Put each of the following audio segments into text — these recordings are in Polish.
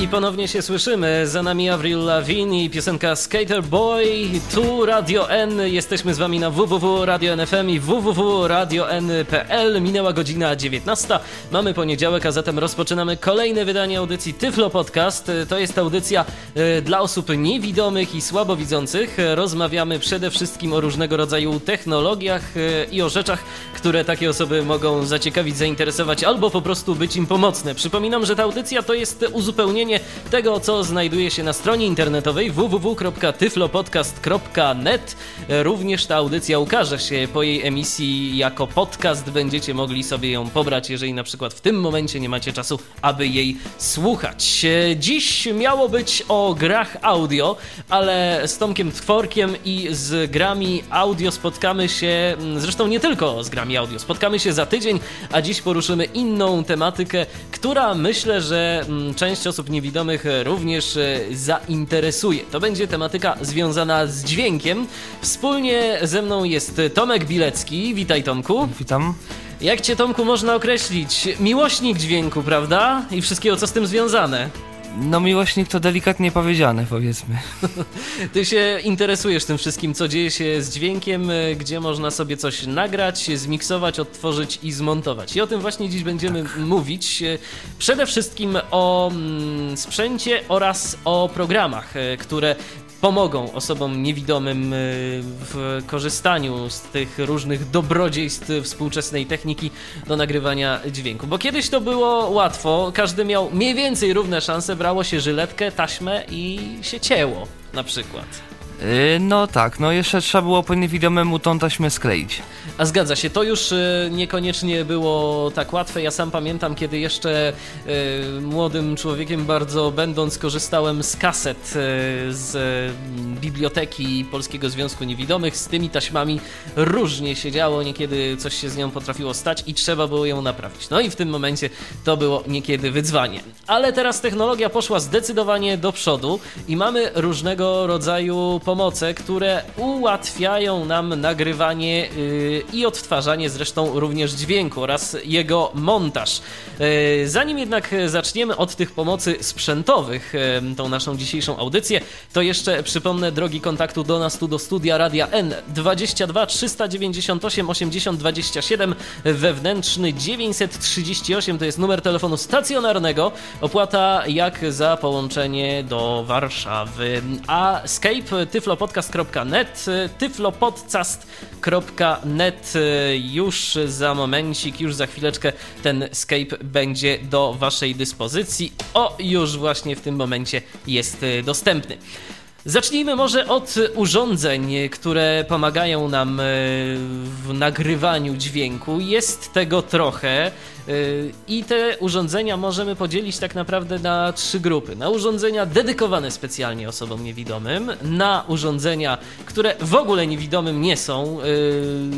I ponownie się słyszymy. Za nami Avril Lavigne i piosenka Skater Boy. Tu Radio N. Jesteśmy z wami na www.radio.nfm i www.radio.n.pl. Minęła godzina 19. Mamy poniedziałek, a zatem rozpoczynamy kolejne wydanie audycji Tyflo Podcast. To jest audycja e, dla osób niewidomych i słabowidzących. Rozmawiamy przede wszystkim o różnego rodzaju technologiach e, i o rzeczach, które takie osoby mogą zaciekawić, zainteresować albo po prostu być im pomocne. Przypominam, że ta audycja to jest uzupełnienie tego, co znajduje się na stronie internetowej www.tyflopodcast.net. Również ta audycja ukaże się po jej emisji jako podcast. Będziecie mogli sobie ją pobrać, jeżeli na przykład w tym momencie nie macie czasu, aby jej słuchać. Dziś miało być o grach audio, ale z Tomkiem Tworkiem i z grami audio spotkamy się, zresztą nie tylko z grami audio, spotkamy się za tydzień, a dziś poruszymy inną tematykę, która myślę, że mm, część osób nie niewidomych również e, zainteresuje. To będzie tematyka związana z dźwiękiem. Wspólnie ze mną jest Tomek Bilecki. Witaj Tomku. Witam. Jak cię Tomku można określić? Miłośnik dźwięku, prawda? I wszystkiego co z tym związane. No miłośnik to delikatnie powiedziane, powiedzmy. Ty się interesujesz tym wszystkim, co dzieje się z dźwiękiem, e, gdzie można sobie coś nagrać, zmiksować, odtworzyć i zmontować. I o tym właśnie dziś będziemy tak. mówić. E, przede wszystkim o mm, sprzęcie oraz o programach, e, które pomogą osobom niewidomym y, w korzystaniu z tych różnych dobrodziejstw współczesnej techniki do nagrywania dźwięku. Bo kiedyś to było łatwo, każdy miał mniej więcej równe szanse, brało się żyletkę, taśmę i się cięło na przykład. Yy, no tak, no jeszcze trzeba było po niewidomemu tą taśmę skleić. A zgadza się, to już yy, niekoniecznie było tak łatwe. Ja sam pamiętam, kiedy jeszcze yy, młodym człowiekiem bardzo będąc, korzystałem z kaset z biblioteki Polskiego Związku Niewidomych. Z tymi taśmami różnie się działo, niekiedy coś się z nią potrafiło stać i trzeba było ją naprawić. No i w tym momencie to było niekiedy wyzwanie. Ale teraz technologia poszła zdecydowanie do przodu i mamy różnego rodzaju pomoce, które ułatwiają nam nagrywanie yy, i odtwarzanie zresztą również dźwięku oraz jego montaż. Yy, zanim jednak zaczniemy od tych pomocy sprzętowych, yy, tą naszą dzisiejszą audycję, to jeszcze przypomnę drogi kontaktu do nas tu do studia Radia N 22 398 80 27 wewnętrzny 938 to jest numer telefonu stacjonarnego. Opłata jak za połączenie do Warszawy. A Skype tyflopodcast.net, tyflopodcast.net już za momencik, już za chwileczkę ten Skype będzie do Waszej dyspozycji. O, już właśnie w tym momencie jest dostępny. Zacznijmy może od urządzeń, które pomagają nam w nagrywaniu dźwięku. Jest tego trochę. Y, I te urządzenia możemy podzielić tak naprawdę na trzy grupy. Na urządzenia dedykowane specjalnie osobom niewidomym, na urządzenia, które w ogóle niewidomym nie są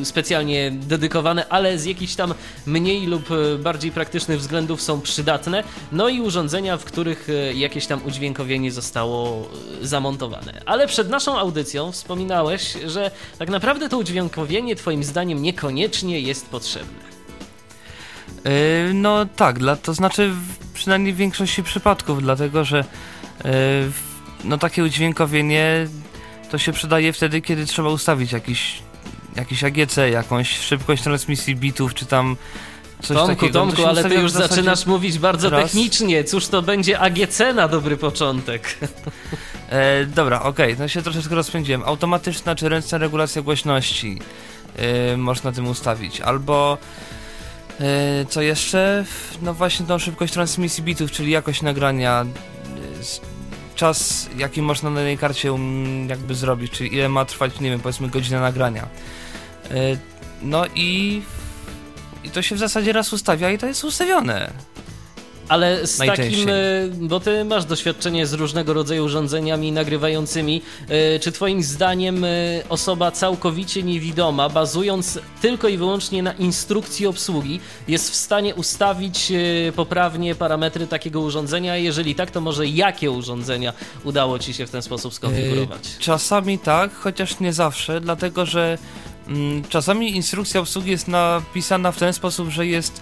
y, specjalnie dedykowane, ale z jakichś tam mniej lub y, bardziej praktycznych względów są przydatne, no i urządzenia, w których jakieś tam udźwiękowienie zostało zamontowane. Ale przed naszą audycją wspominałeś, że tak naprawdę to udźwiękowienie Twoim zdaniem niekoniecznie jest potrzebne. Yy, no tak, dla, to znaczy w, przynajmniej w większości przypadków, dlatego że yy, no takie udźwiękowienie to się przydaje wtedy, kiedy trzeba ustawić jakiś, jakiś AGC, jakąś szybkość transmisji bitów, czy tam coś Tomku, takiego. Tomku, ale ty już zaczynasz mówić bardzo raz. technicznie. Cóż to będzie AGC na dobry początek? E, dobra, okej, okay. no się troszeczkę rozpędziłem. Automatyczna czy ręczna regulacja głośności e, można tym ustawić. Albo co jeszcze? No właśnie tą szybkość transmisji bitów, czyli jakość nagrania, e, czas jaki można na tej karcie um, jakby zrobić, czyli ile ma trwać, nie wiem, powiedzmy godzina nagrania. E, no i, i to się w zasadzie raz ustawia i to jest ustawione. Ale z takim, e, bo ty masz doświadczenie z różnego rodzaju urządzeniami nagrywającymi, e, czy twoim zdaniem e, osoba całkowicie niewidoma, bazując tylko i wyłącznie na instrukcji obsługi, jest w stanie ustawić poprawnie parametry takiego urządzenia? Jeżeli tak, to może jakie urządzenia udało ci się w ten sposób skonfigurować? Czasami tak, chociaż nie zawsze, dlatego że mm, czasami instrukcja obsługi jest napisana w ten sposób, że jest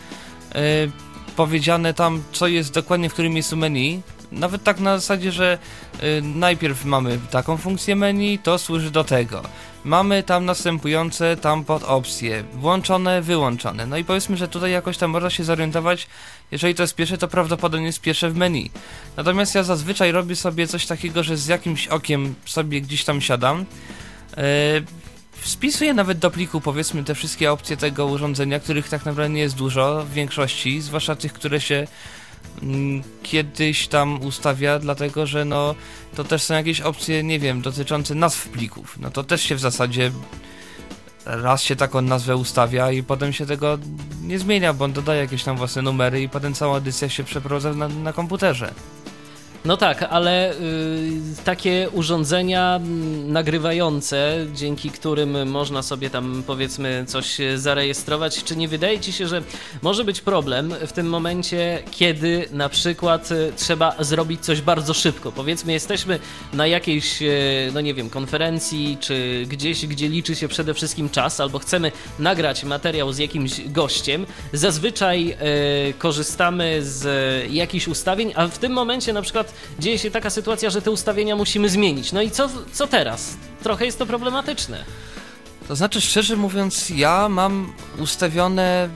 powiedziane tam, co jest dokładnie w którym miejscu menu. Nawet tak na zasadzie, że y, najpierw mamy taką funkcję menu, to służy do tego. Mamy tam następujące tam pod opcje, włączone, wyłączone. No i powiedzmy, że tutaj jakoś tam można się zorientować, jeżeli to jest pierwsze, to prawdopodobnie jest pierwsze w menu. Natomiast ja zazwyczaj robię sobie coś takiego, że z jakimś okiem sobie gdzieś tam siadam. Yy, Spisuję nawet do pliku, powiedzmy, te wszystkie opcje tego urządzenia, których tak naprawdę nie jest dużo w większości, zwłaszcza tych, które się mm, kiedyś tam ustawia, dlatego że no to też są jakieś opcje, nie wiem, dotyczące nazw plików. No to też się w zasadzie raz się taką nazwę ustawia i potem się tego nie zmienia, bo on dodaje jakieś tam własne numery i potem cała edycja się przeprowadza na, na komputerze. No tak, ale y, takie urządzenia mm, nagrywające, dzięki którym można sobie tam powiedzmy coś zarejestrować, czy nie wydaje ci się, że może być problem w tym momencie, kiedy na przykład y, trzeba zrobić coś bardzo szybko? Powiedzmy, jesteśmy na jakiejś, y, no nie wiem, konferencji, czy gdzieś, gdzie liczy się przede wszystkim czas, albo chcemy nagrać materiał z jakimś gościem. Zazwyczaj y, korzystamy z jakichś ustawień, a w tym momencie na przykład dzieje się taka sytuacja, że te ustawienia musimy zmienić. No i co, co teraz? Trochę jest to problematyczne. To znaczy, szczerze mówiąc, ja mam ustawione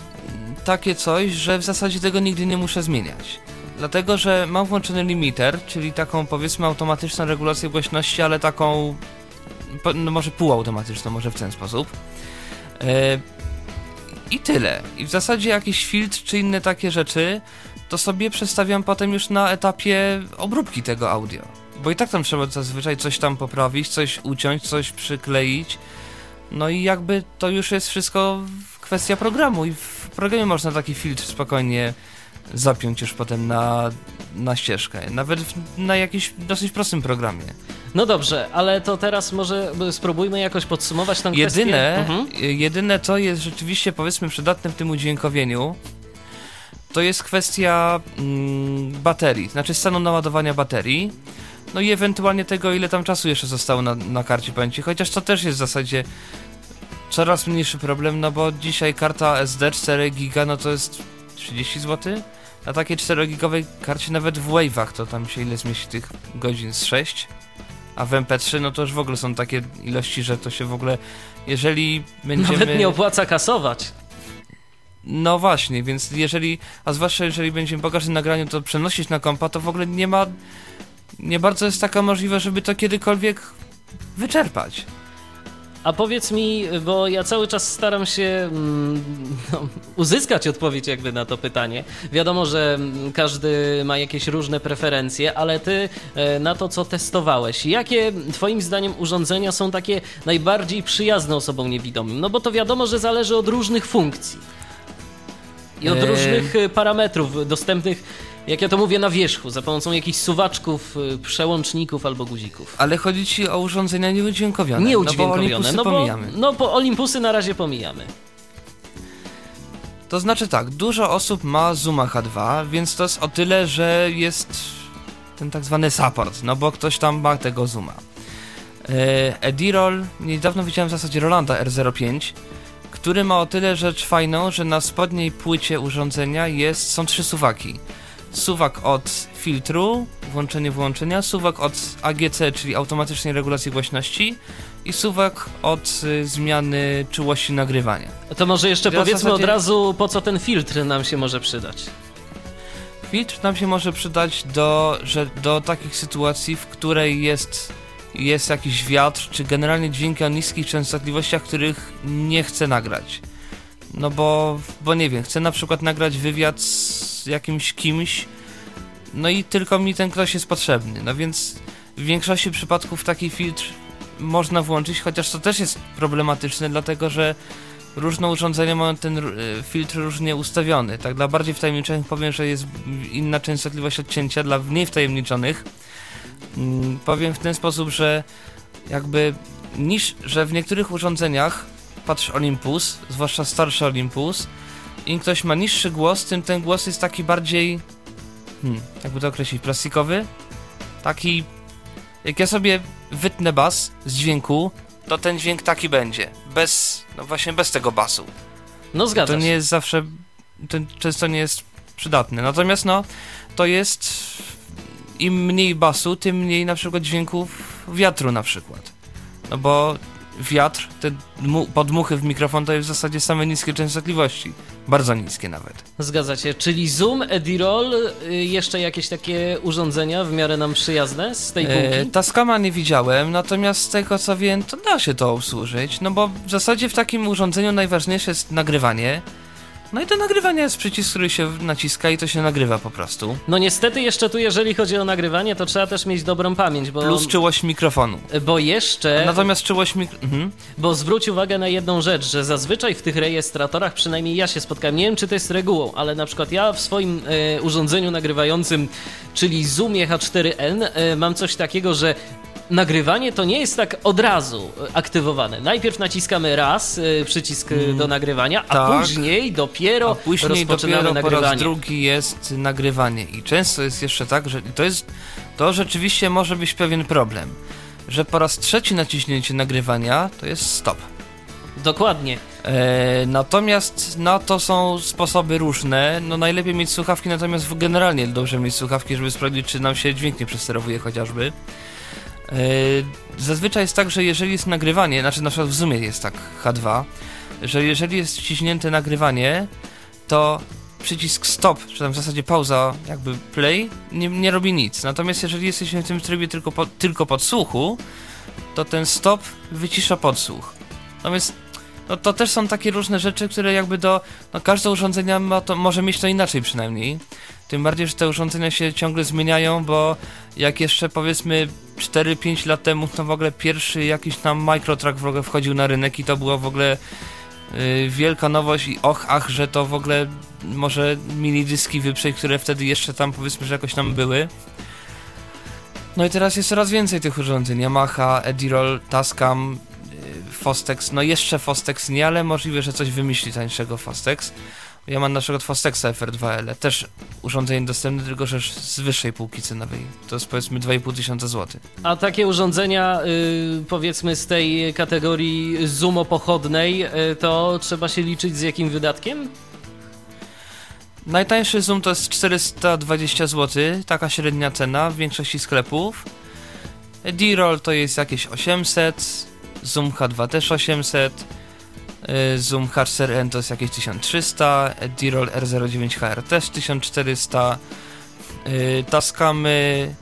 takie coś, że w zasadzie tego nigdy nie muszę zmieniać. Dlatego, że mam włączony limiter, czyli taką powiedzmy automatyczną regulację głośności, ale taką no może półautomatyczną, może w ten sposób. Yy, I tyle. I w zasadzie jakiś filtr czy inne takie rzeczy to sobie przestawiam potem już na etapie obróbki tego audio. Bo i tak tam trzeba zazwyczaj coś tam poprawić, coś uciąć, coś przykleić. No i jakby to już jest wszystko kwestia programu i w programie można taki filtr spokojnie zapiąć już potem na, na ścieżkę. Nawet na jakimś dosyć prostym programie. No dobrze, ale to teraz może spróbujmy jakoś podsumować tę kwestię. Jedyne, mhm. jedyne co jest rzeczywiście powiedzmy przydatne w tym udźwiękowieniu, to jest kwestia mm, baterii, znaczy stanu naładowania baterii. No i ewentualnie tego, ile tam czasu jeszcze zostało na, na karcie pamięci, chociaż to też jest w zasadzie coraz mniejszy problem, no bo dzisiaj karta SD 4 giga, no to jest 30 zł. Na takiej 4-gigowej karcie nawet w Wave'ach to tam się ile zmieści tych godzin z 6. A w MP3 no to już w ogóle są takie ilości, że to się w ogóle, jeżeli będziemy... Nawet nie opłaca kasować. No właśnie, więc jeżeli, a zwłaszcza jeżeli będziemy po każdym nagraniu to przenosić na kompa, to w ogóle nie ma, nie bardzo jest taka możliwe, żeby to kiedykolwiek wyczerpać. A powiedz mi, bo ja cały czas staram się mm, no, uzyskać odpowiedź jakby na to pytanie. Wiadomo, że każdy ma jakieś różne preferencje, ale ty e, na to, co testowałeś, jakie twoim zdaniem urządzenia są takie najbardziej przyjazne osobom niewidomym? No bo to wiadomo, że zależy od różnych funkcji i od różnych e, parametrów dostępnych, jak ja to mówię, na wierzchu, za pomocą jakichś suwaczków, e, przełączników albo guzików. Ale chodzi ci o urządzenia nieudźwiękowione. Nieudźwiękowione, no bo no bo, pomijamy. No bo Olympusy na razie pomijamy. To znaczy tak, dużo osób ma Zuma H2, więc to jest o tyle, że jest ten tak zwany support, no bo ktoś tam ma tego Zuma. E, Edirol, niedawno widziałem w zasadzie Rolanda R05, który ma o tyle rzecz fajną, że na spodniej płycie urządzenia jest, są trzy suwaki. Suwak od filtru, włączenie włączenia, suwak od AGC, czyli automatycznej regulacji głośności i suwak od y, zmiany czułości nagrywania. To może jeszcze powiedzmy zasadzie... od razu, po co ten filtr nam się może przydać. Filtr nam się może przydać do, że, do takich sytuacji, w której jest jest jakiś wiatr, czy generalnie dźwięki o niskich częstotliwościach, których nie chcę nagrać. No bo, bo nie wiem, chcę na przykład nagrać wywiad z jakimś kimś, no i tylko mi ten ktoś jest potrzebny. No więc w większości przypadków taki filtr można włączyć, chociaż to też jest problematyczne, dlatego że różne urządzenia mają ten y, filtr różnie ustawiony. Tak dla bardziej wtajemniczonych powiem, że jest inna częstotliwość odcięcia, dla mniej wtajemniczonych mm, powiem w ten sposób, że jakby niż, że w niektórych urządzeniach patrz Olympus, zwłaszcza starszy Olympus, im ktoś ma niższy głos, tym ten głos jest taki bardziej hmm, jakby to określić, plastikowy. Taki jak ja sobie wytnę bas z dźwięku, to ten dźwięk taki będzie. Bez, no właśnie bez tego basu. No zgadza To nie jest zawsze, to często nie jest przydatne. Natomiast no, to jest im mniej basu, tym mniej na przykład dźwięków wiatru na przykład. No bo wiatr, te dmu- podmuchy w mikrofon to jest w zasadzie same niskie częstotliwości. Bardzo niskie nawet. Zgadza się. Czyli Zoom, Edirol, y, jeszcze jakieś takie urządzenia w miarę nam przyjazne z tej półki? E, Tascama nie widziałem, natomiast z tego co wiem, to da się to obsłużyć, no bo w zasadzie w takim urządzeniu najważniejsze jest nagrywanie. No i do nagrywania jest przycisk, który się naciska i to się nagrywa po prostu. No niestety jeszcze tu, jeżeli chodzi o nagrywanie, to trzeba też mieć dobrą pamięć, bo... Plus czułość mikrofonu. Bo jeszcze... Natomiast czułość mik... Mhm. Bo zwróć uwagę na jedną rzecz, że zazwyczaj w tych rejestratorach, przynajmniej ja się spotkałem, nie wiem czy to jest regułą, ale na przykład ja w swoim e, urządzeniu nagrywającym, czyli Zoomie H4n, e, mam coś takiego, że nagrywanie to nie jest tak od razu aktywowane. Najpierw naciskamy raz e, przycisk e, do nagrywania, a tak. później dopiero A później rozpoczynamy dopiero po raz nagrywanie. drugi jest nagrywanie. I często jest jeszcze tak, że to jest... To rzeczywiście może być pewien problem. Że po raz trzeci naciśnięcie nagrywania to jest stop. Dokładnie. E, natomiast na to są sposoby różne. No najlepiej mieć słuchawki, natomiast generalnie dobrze mieć słuchawki, żeby sprawdzić, czy nam się dźwięk nie przesterowuje chociażby. E, zazwyczaj jest tak, że jeżeli jest nagrywanie, znaczy na przykład w Zoomie jest tak H2, że jeżeli jest wciśnięte nagrywanie, to przycisk stop, czy tam w zasadzie pauza, jakby play, nie, nie robi nic. Natomiast jeżeli jesteśmy w tym trybie tylko, po, tylko podsłuchu, to ten stop wycisza podsłuch. Więc no to też są takie różne rzeczy, które jakby do. No każde urządzenie ma to, może mieć to inaczej przynajmniej. Tym bardziej, że te urządzenia się ciągle zmieniają, bo jak jeszcze powiedzmy 4-5 lat temu, to w ogóle pierwszy jakiś tam microtrack w ogóle wchodził na rynek i to była w ogóle y, wielka nowość i och, ach, że to w ogóle może mini dyski wyprzeć, które wtedy jeszcze tam powiedzmy, że jakoś tam były. No i teraz jest coraz więcej tych urządzeń. Yamaha, Edirol, Tascam, Fostex, no jeszcze Fostex nie, ale możliwe, że coś wymyśli tańszego Fostex. Ja mam na przykład Fostexa FR2L, też urządzenie dostępne, tylko że z wyższej półki cenowej. To jest powiedzmy 2,5 tysiąca złotych. A takie urządzenia, y, powiedzmy z tej kategorii zoomopochodnej, y, to trzeba się liczyć z jakim wydatkiem? Najtańszy Zoom to jest 420 zł, taka średnia cena w większości sklepów. D-Roll to jest jakieś 800, Zoom H2 też 800, y, Zoom H4n to jest jakieś 1300, D-Roll R09HR też 1400, y, Tascamy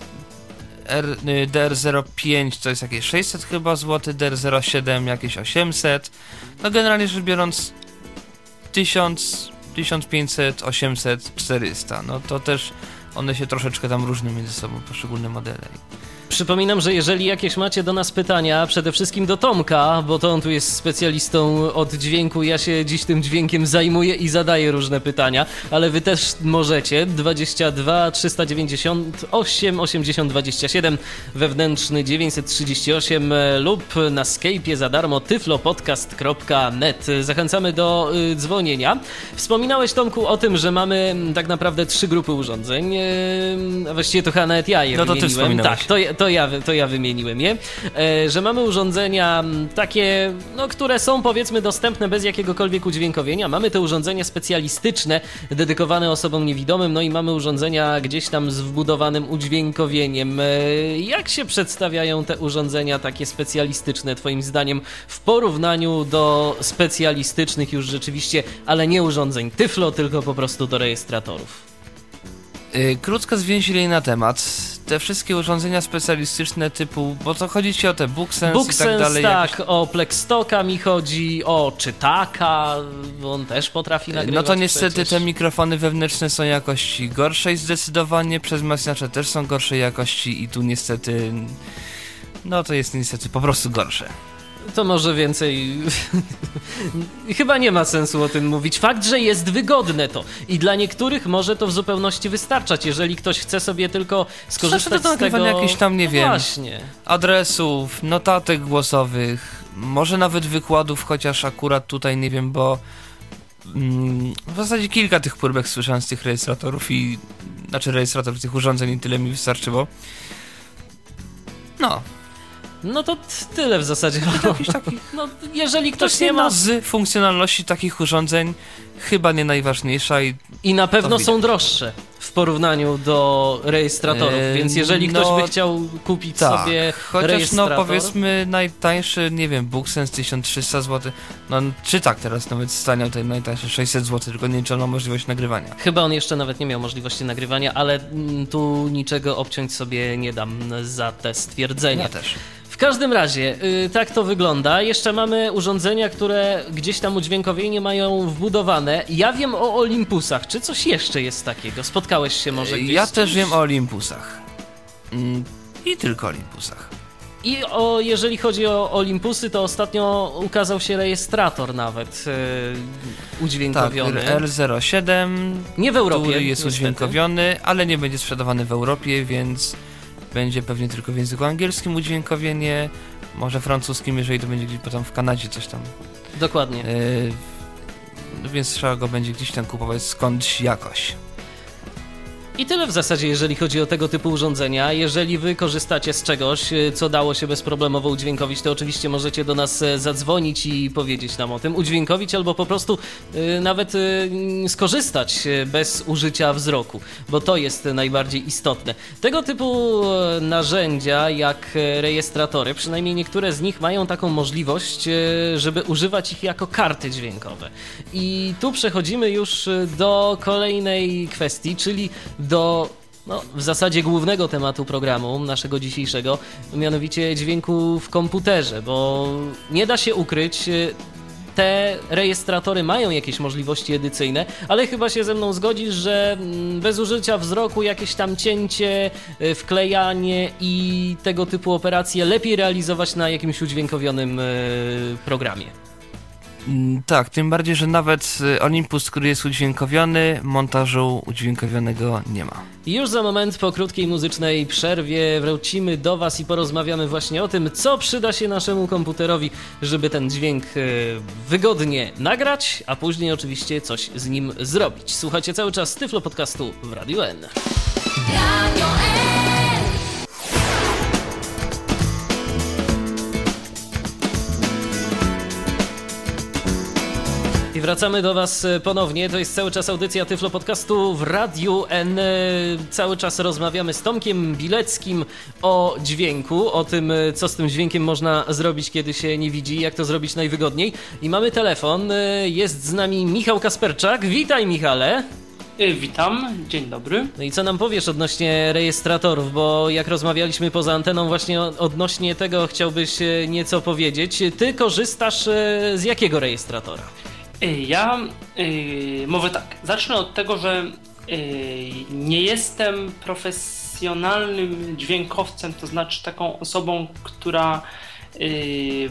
R, y, DR05 to jest jakieś 600 chyba zł, DR07 jakieś 800. No generalnie rzecz biorąc 1000 1500, 800, 400. No to też one się troszeczkę tam różnią między sobą, poszczególne modele. Przypominam, że jeżeli jakieś macie do nas pytania, przede wszystkim do Tomka, bo to on tu jest specjalistą od dźwięku, ja się dziś tym dźwiękiem zajmuję i zadaję różne pytania, ale wy też możecie 22 398 80 27 wewnętrzny 938 e, lub na Skype'ie za darmo tyflopodcast.net. Zachęcamy do y, dzwonienia. Wspominałeś Tomku o tym, że mamy tak naprawdę trzy grupy urządzeń, y, a właściwie to chyba nawet ja je No to ty wspominałeś. tak, to, to, ja, to ja wymieniłem je, e, że mamy urządzenia takie, no, które są powiedzmy dostępne bez jakiegokolwiek udźwiękowienia. Mamy te urządzenia specjalistyczne, dedykowane osobom niewidomym, no i mamy urządzenia gdzieś tam z wbudowanym udźwiękowieniem. E, jak się przedstawiają te urządzenia takie specjalistyczne, Twoim zdaniem, w porównaniu do specjalistycznych już rzeczywiście, ale nie urządzeń Tyflo, tylko po prostu do rejestratorów? Yy, krótko zwięźlej na temat. Te wszystkie urządzenia specjalistyczne typu, bo to chodzi ci o te BookSense, i BookSense, tak dalej. tak, jakieś- o Plextoka mi chodzi, o Czytaka, bo on też potrafi nagrywać No to niestety przecież. te mikrofony wewnętrzne są jakości gorszej zdecydowanie, przez wzmacniacze też są gorszej jakości i tu niestety, no to jest niestety po prostu gorsze. To może więcej. Chyba nie ma sensu o tym mówić. Fakt, że jest wygodne to i dla niektórych może to w zupełności wystarczać, jeżeli ktoś chce sobie tylko skorzystać to z tego. jakieś tam, nie no wiem, Właśnie. adresów, notatek głosowych, może nawet wykładów, chociaż akurat tutaj nie wiem, bo mm, w zasadzie kilka tych próbek słyszałem z tych rejestratorów i znaczy rejestratorów tych urządzeń i tyle mi wystarczyło. No, No to tyle w zasadzie. taki No, jeżeli To ktoś jest nie ma. z funkcjonalności takich urządzeń chyba nie najważniejsza i I na pewno są droższe w porównaniu do rejestratorów, Eee, więc jeżeli ktoś no, by chciał kupić tak, sobie chociaż rejestrator... no powiedzmy najtańszy, nie wiem, BookSense 1300 zł, no czy tak teraz nawet staniał ten najtańszy 600 zł, tylko nie liczona możliwość nagrywania. Chyba on jeszcze nawet nie miał możliwości nagrywania, ale mm, tu niczego obciąć sobie nie dam za te stwierdzenia. Ja też. W każdym razie, y, tak to wygląda. Jeszcze mamy urządzenia, które gdzieś tam udźwiękowienie mają wbudowane. Ja wiem o Olympusach. Czy coś jeszcze jest takiego? Spotkałeś się może gdzieś Ja też wiem o Olympusach. Mm, I tylko Olympusach. I o, jeżeli chodzi o Olympusy, to ostatnio ukazał się rejestrator nawet y, Tak, udźwiękowiony. R07, nie w Europie. który jest niestety. udźwiękowiony, ale nie będzie sprzedawany w Europie, więc będzie pewnie tylko w języku angielskim udźwiękowienie, może francuskim, jeżeli to będzie gdzieś potem w Kanadzie coś tam. Dokładnie. Yy, no więc trzeba go będzie gdzieś tam kupować skądś jakoś. I tyle w zasadzie, jeżeli chodzi o tego typu urządzenia. Jeżeli wy korzystacie z czegoś, y, co dało się bezproblemowo udźwiękowić, to oczywiście możecie do nas e, zadzwonić i powiedzieć nam o tym. Udźwiękowić albo po prostu y, nawet skorzystać bez użycia wzroku, bo to jest najbardziej istotne. Tego typu e, narzędzia, jak e, rejestratory, przynajmniej niektóre z nich mają taką możliwość, e, żeby używać ich jako karty dźwiękowe. I tu przechodzimy już e, do kolejnej kwestii, czyli do no, w zasadzie głównego tematu programu naszego dzisiejszego, mianowicie dźwięku w komputerze, bo nie da się ukryć, y, te rejestratory mają jakieś możliwości edycyjne, ale chyba się ze mną zgodzisz, że mm, bez użycia wzroku jakieś tam cięcie, y, wklejanie i tego typu operacje lepiej realizować na jakimś udźwiękowionym y, programie. Mm, Tak, tym bardziej, że nawet y, Olympus, który jest udźwiękowiony, montażu udźwiękowionego nie ma. Już za moment po krótkiej muzycznej przerwie wrócimy do Was i porozmawiamy właśnie o tym, co przyda się naszemu komputerowi, żeby ten dźwięk e, wygodnie nagrać, a później oczywiście coś z nim zrobić. Słuchajcie cały czas Tyflo Podcastu w Radio N. Radio N. I wracamy do Was e, ponownie. To jest cały czas audycja Tyflo Podcastu w Radiu N. E, Cały czas rozmawiamy z Tomkiem Bileckim o dźwięku, o tym, e, co z tym dźwiękiem można zrobić, kiedy się nie widzi, jak to zrobić najwygodniej. I mamy telefon. Jest z nami Michał Kasperczak. Witaj, Michale. Witam, dzień dobry. No i co nam powiesz odnośnie rejestratorów, bo jak rozmawialiśmy poza anteną właśnie odnośnie tego chciałbyś nieco powiedzieć. Ty korzystasz z jakiego rejestratora? Y, Ja y, mówię tak, zacznę od tego, że y, nie jestem profesjonalnym dźwiękowcem, to znaczy taką osobą, która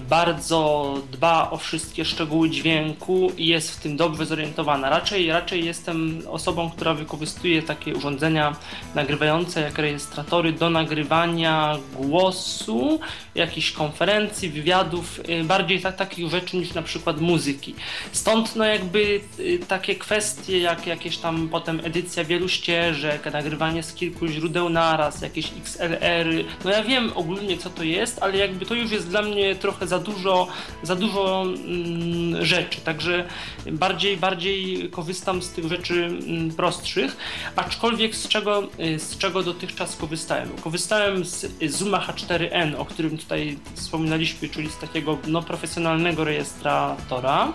bardzo dba o wszystkie szczegóły dźwięku i jest w tym dobrze zorientowana. Raczej, raczej jestem osobą, która wykorzystuje takie urządzenia nagrywające jak rejestratory do nagrywania głosu, jakichś konferencji, wywiadów, y, bardziej tak, takich rzeczy niż na przykład muzyki. Stąd no jakby y, takie kwestie jak jakieś tam potem edycja wielu ścieżek, nagrywanie z kilku źródeł naraz, jakieś XLR-y. No ja wiem ogólnie co to jest, ale jakby to już jest dla mnie trochę za dużo, za dużo mm, rzeczy, także bardziej, bardziej korzystam z tych rzeczy mm, prostszych, aczkolwiek z czego, y, z czego dotychczas korzystałem? Korzystałem z Zuma H4n, o którym tutaj wspominaliśmy, czyli z takiego no, profesjonalnego rejestratora.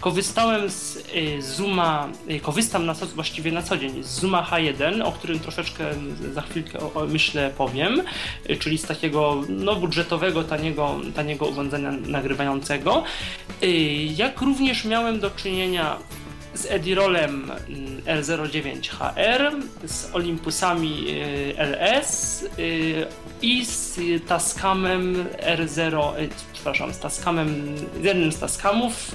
Korzystałem z y, y, korzystam na właściwie na co dzień z Zuma H1, o którym troszeczkę za chwilkę myślę powiem, y, czyli z takiego no, budżetowego, taniego, taniego urządzenia nagrywającego. Y, Jak również miałem do czynienia z Edirolem mm, R09HR, z Olympusami y, LS y, i z Tascamem R0, y, przepraszam, z Tascamem, z jednym z Tascamów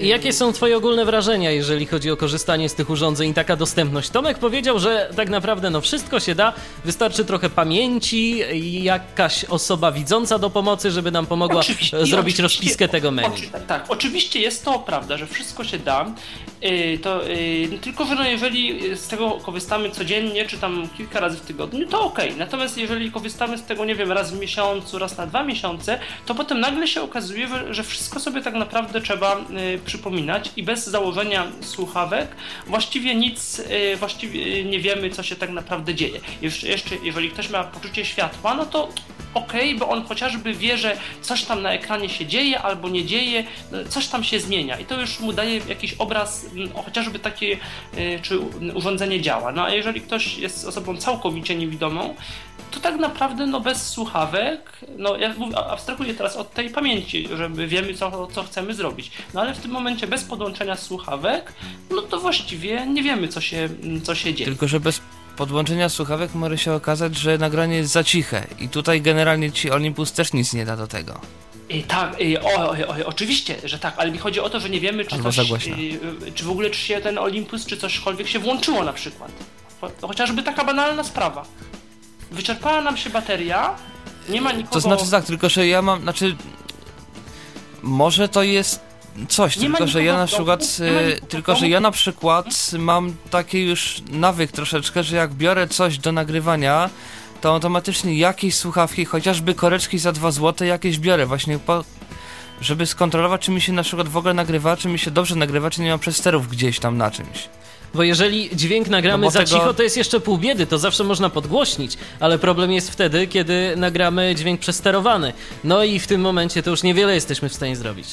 I Jakie są Twoje ogólne wrażenia, jeżeli chodzi o korzystanie z tych urządzeń i taka dostępność? Tomek powiedział, że tak naprawdę no wszystko się da, wystarczy trochę pamięci i jakaś osoba widząca do pomocy, żeby nam pomogła Oczywiście, zrobić rozpiskę tego menu. Oczy, tak, oczywiście jest to prawda, że wszystko się da. Yy, to, yy, tylko, że no jeżeli z tego korzystamy codziennie, czy tam kilka razy w tygodniu, to okej. Natomiast jeżeli korzystamy z tego, nie wiem, raz w miesiącu, raz na dwa miesiące, to potem nagle się okazuje, że, że wszystko sobie tak naprawdę trzeba yy, przypominać i bez założenia słuchawek właściwie nic, yy, właściwie nie wiemy, co się tak naprawdę dzieje. Jeszcze, jeszcze jeżeli ktoś ma poczucie światła, no to okej, bo on chociażby wie, że coś tam na ekranie się dzieje albo nie dzieje, no, coś tam się zmienia i to już mu daje jakiś obraz, chociażby takie, y, czy urządzenie działa. No a jeżeli ktoś jest osobą całkowicie niewidomą, to tak naprawdę no bez słuchawek, no ja abstrahuję teraz od tej pamięci, żeby wiemy co, co chcemy zrobić. No ale w tym momencie bez podłączenia słuchawek, no to właściwie nie wiemy co się, co się dzieje. Tylko, że bez podłączenia słuchawek może się okazać, że nagranie jest za ciche. I tutaj generalnie ci Olympus też nic nie da do tego. I tak, i, o, o, o, oczywiście, że tak, ale mi chodzi o to, że nie wiemy, czy Albo coś, głośno. y, y, czy w ogóle, czy się ten Olympus, czy cośkolwiek się włączyło na przykład. Cho- Chociażby taka banalna sprawa. Wyczerpała nam się bateria, nie ma nikogo... To znaczy tak, tylko że ja mam, znaczy... Może to jest coś, Nie tylko że ja na przykład, domu, w tylko że ja na przykład mam taki już nawyk troszeczkę, że jak biorę coś do nagrywania, to automatycznie jakieś słuchawki, chociażby koreczki za 2 zł jakieś biorę właśnie po, żeby skontrolować, czy mi się na przykład w ogóle nagrywa, czy mi się dobrze nagrywa, czy nie ma przesterów gdzieś tam na czymś. Bo jeżeli dźwięk nagramy No za tego- cicho, to jest jeszcze pół biedy, to zawsze można podgłośnić, ale problem jest wtedy, kiedy nagramy dźwięk przesterowany. No i w tym momencie to już niewiele jesteśmy w stanie zrobić.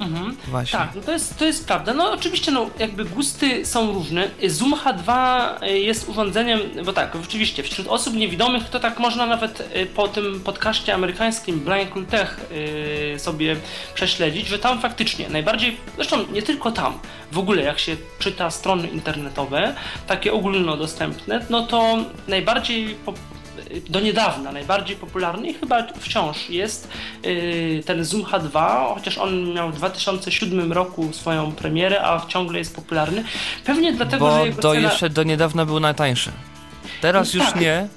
Mhm. Właśnie. Tak, no to jest, to jest prawda. No oczywiście, no jakby gusty są różne. Zoom H2 jest urządzeniem, bo tak, oczywiście wśród osób niewidomych to tak można nawet y, po tym podcaście amerykańskim Blind Tech y, sobie prześledzić, że tam faktycznie najbardziej, zresztą nie tylko tam, w ogóle jak się czyta strony internetowe, takie ogólnodostępne, no to najbardziej po, do niedawna najbardziej popularny i chyba wciąż jest yy, ten Zoom H2, chociaż on miał w 2007 roku swoją premierę, a ciągle jest popularny. Pewnie dlatego, że Bo jego do cena... jeszcze do niedawna był najtańszy. Teraz już Tak. nie.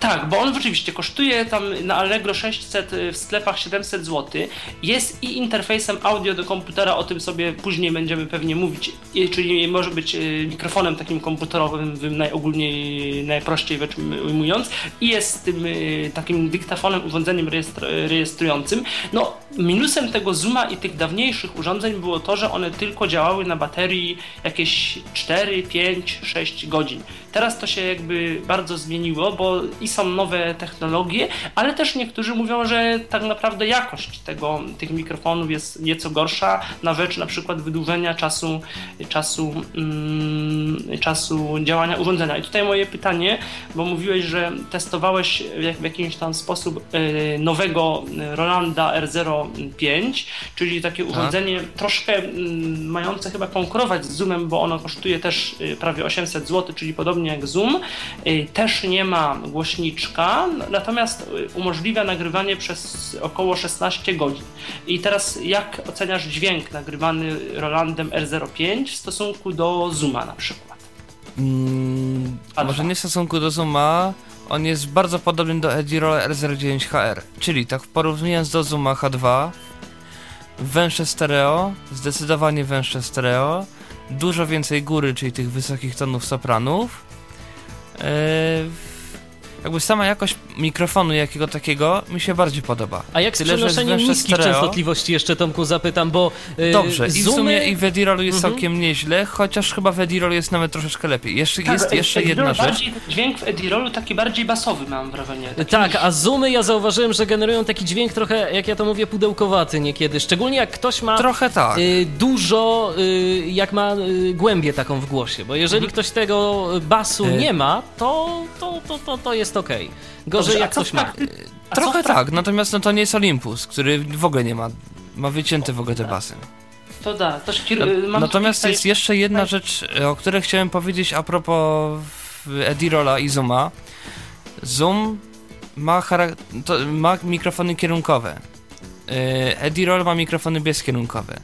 Tak, bo on rzeczywiście kosztuje tam na Allegro 600, w sklepach 700 zł. Jest i interfejsem audio do komputera, o tym sobie później będziemy pewnie mówić, czyli może być e, mikrofonem takim komputerowym, najogólniej, najprościej rzecz ujmując, i jest tym e, takim dyktafonem, urządzeniem rejestr, rejestrującym. No, minusem tego Zooma i tych dawniejszych urządzeń było to, że one tylko działały na baterii jakieś 4, 5, 6 godzin. Teraz to się jakby bardzo zmieniło, bo i są nowe technologie, ale też niektórzy mówią, że tak naprawdę jakość tego, tych mikrofonów jest nieco gorsza na rzecz na przykład wydłużenia czasu, czasu, mm, czasu działania urządzenia. I tutaj moje pytanie, bo mówiłeś, że testowałeś w, jak, w jakiś tam sposób e, nowego Rolanda R05, czyli takie urządzenie troszkę mm, mające chyba konkurować z Zoomem, bo ono kosztuje też y, prawie 800 zł, czyli podobnie jak Zoom. Y, Też nie ma głośniczka, natomiast y, umożliwia nagrywanie przez około 16 godzin. I teraz jak oceniasz dźwięk nagrywany Rolandem R05 w stosunku do Zooma na przykład? Mm, może nie w stosunku do Zooma, on jest bardzo podobny do Edirola R09HR, czyli tak porównując do Zooma H2, węższe stereo, zdecydowanie węższe stereo, dużo więcej góry, czyli tych wysokich tonów sopranów. Yy, jakby sama jakość mikrofonu jakiego takiego mi się bardziej podoba. A jak z Tyle, jest przenoszeniem niskich stereo. częstotliwości jeszcze Tomku zapytam, bo yy, Dobrze, i w zoomy... sumie i w Edirolu jest Mhm. całkiem nieźle, chociaż chyba w Edirolu jest nawet troszeczkę lepiej. Jeszcze, jest Tak, jeszcze Edirol jedna rzecz. bardziej, Dźwięk w Edirolu taki bardziej basowy mam wrażenie. Tak, niż- a zoomy ja zauważyłem, że generują taki dźwięk trochę, jak ja to mówię, pudełkowaty niekiedy. Szczególnie jak ktoś ma Trochę tak. y, dużo, y, jak ma y, głębię taką w głosie, bo jeżeli Mhm. ktoś tego basu Y. nie ma, to, to, to, to, to jest okej. Gorzej Dobrze, a jak co ktoś w ma. Trochę tak, natomiast no to nie jest Olympus, który w ogóle nie ma, ma wycięte w ogóle te basy. to da. To szkir... No, mam natomiast jest jeszcze jedna rzecz, o której chciałem powiedzieć a propos Edirola i Zooma. Zoom ma, ma mikrofony kierunkowe. Yy, Edirol ma mikrofony bezkierunkowe.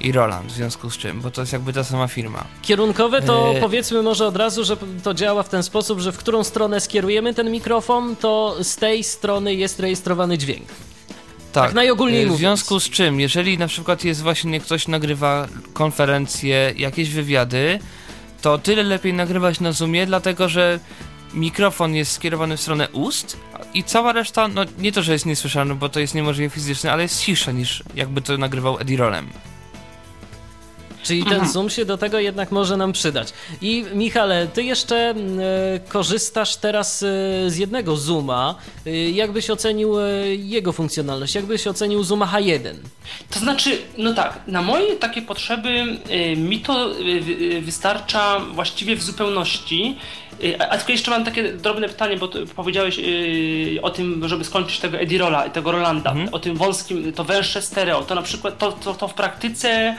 I Roland, w związku z czym, bo to jest jakby ta sama firma. Kierunkowe to E- powiedzmy może od razu, że to działa w ten sposób, że w którą stronę skierujemy ten mikrofon, to z tej strony jest rejestrowany dźwięk. Tak najogólniej yy, W związku z czym, jeżeli na przykład jest właśnie ktoś nagrywa konferencje, jakieś wywiady, to tyle lepiej nagrywać na Zoomie, dlatego że mikrofon jest skierowany w stronę ust i cała reszta, no nie to, że jest niesłyszalny, bo to jest niemożliwe fizycznie, ale jest ciszsza niż jakby to nagrywał Edirolem. Czyli ten zoom się do tego jednak może nam przydać. I Michale, ty jeszcze e, korzystasz teraz e, z jednego zooma. E, jak byś ocenił jego funkcjonalność? Jak byś ocenił zooma H1? To znaczy, no tak, na moje takie potrzeby mi to wystarcza właściwie w zupełności. A tylko jeszcze mam takie drobne pytanie, bo powiedziałeś y, o tym, żeby skończyć tego Edirola i tego Rolanda, Mhm. o tym wąskim, to węższe stereo. To na przykład to, to, to w praktyce,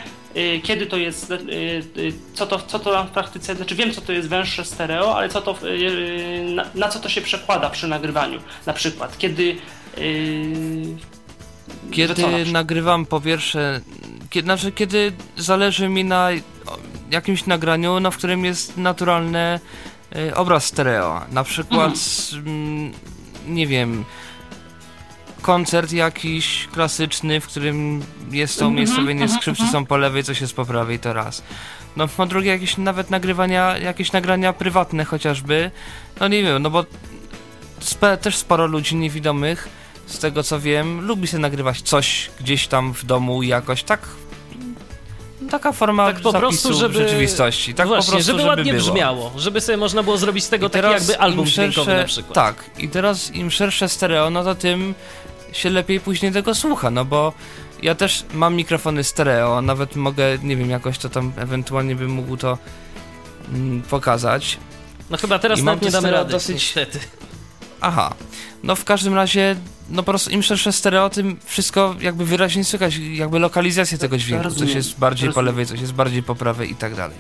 kiedy to jest, y, y, co to, co to w praktyce, znaczy wiem co to jest węższe stereo, ale co to, y, na, na co to się przekłada przy nagrywaniu? Na przykład, kiedy y, Kiedy co na nagrywam po pierwsze, kiedy, znaczy kiedy zależy mi na jakimś nagraniu, no, w którym jest naturalny y, obraz stereo. Na przykład, mm, nie wiem, koncert jakiś klasyczny, w którym jest to umiejscowienie, skrzypce są po lewej, coś jest po prawej, to raz. No po drugie jakieś nawet nagrywania, jakieś nagrania prywatne chociażby, no nie wiem, no bo spe, też sporo ludzi niewidomych, z tego co wiem, lubi sobie nagrywać coś gdzieś tam w domu jakoś tak. Taka forma Tak po prostu, żeby... rzeczywistości. Tak Właśnie, po prostu, żeby ładnie było. brzmiało. Żeby sobie można było zrobić z tego I taki jakby album im dźwiękowy szersze- na przykład. Tak, i teraz im szersze stereo, no to tym się lepiej później tego słucha, no bo ja też mam mikrofony stereo, nawet mogę, nie wiem, jakoś to tam ewentualnie bym mógł to mm, pokazać. No chyba teraz I nawet nie damy rady, dosyć- niestety. Aha, no w każdym razie, no po prostu im szersze stereo, tym wszystko jakby wyraźnie słychać, jakby lokalizację tego dźwięku, coś rozumiem, jest bardziej po lewej, coś jest bardziej po prawej i tak dalej.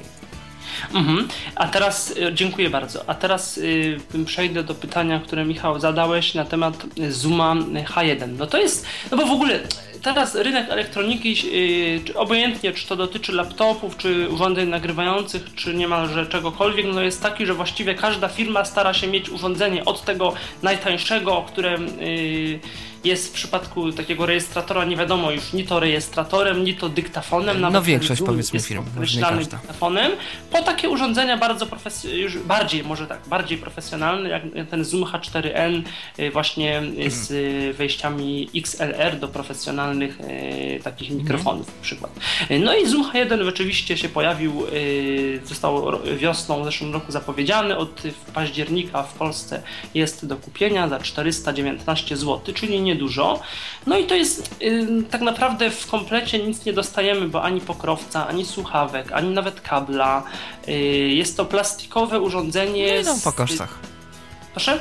Mhm. A teraz y, dziękuję bardzo. A teraz y, przejdę do pytania, które Michał zadałeś na temat y, Zooma H1. No to jest, no bo w ogóle teraz rynek elektroniki, y, obojętnie czy to dotyczy laptopów, czy urządzeń nagrywających, czy niemalże czegokolwiek, no jest taki, że właściwie każda firma stara się mieć urządzenie od tego najtańszego, które y, jest w przypadku takiego rejestratora nie wiadomo już ni to rejestratorem, ni to dyktafonem. No nawet ten większość, powiedzmy, firm, nie określany telefonem, po takie urządzenia bardzo już bardziej, może tak, bardziej profesjonalne, jak ten Zoom H4n y, właśnie y, z y, wejściami XLR do profesjonalnych takich mikrofonów na przykład. No i Zoom H1 rzeczywiście się pojawił, został wiosną w zeszłym roku zapowiedziany, od października w Polsce jest do kupienia za 419 zł, czyli niedużo. No i to jest y, tak naprawdę w komplecie nic nie dostajemy, bo ani pokrowca, ani słuchawek, ani nawet kabla. Y, jest to plastikowe urządzenie. No z- po kosztach. Proszę?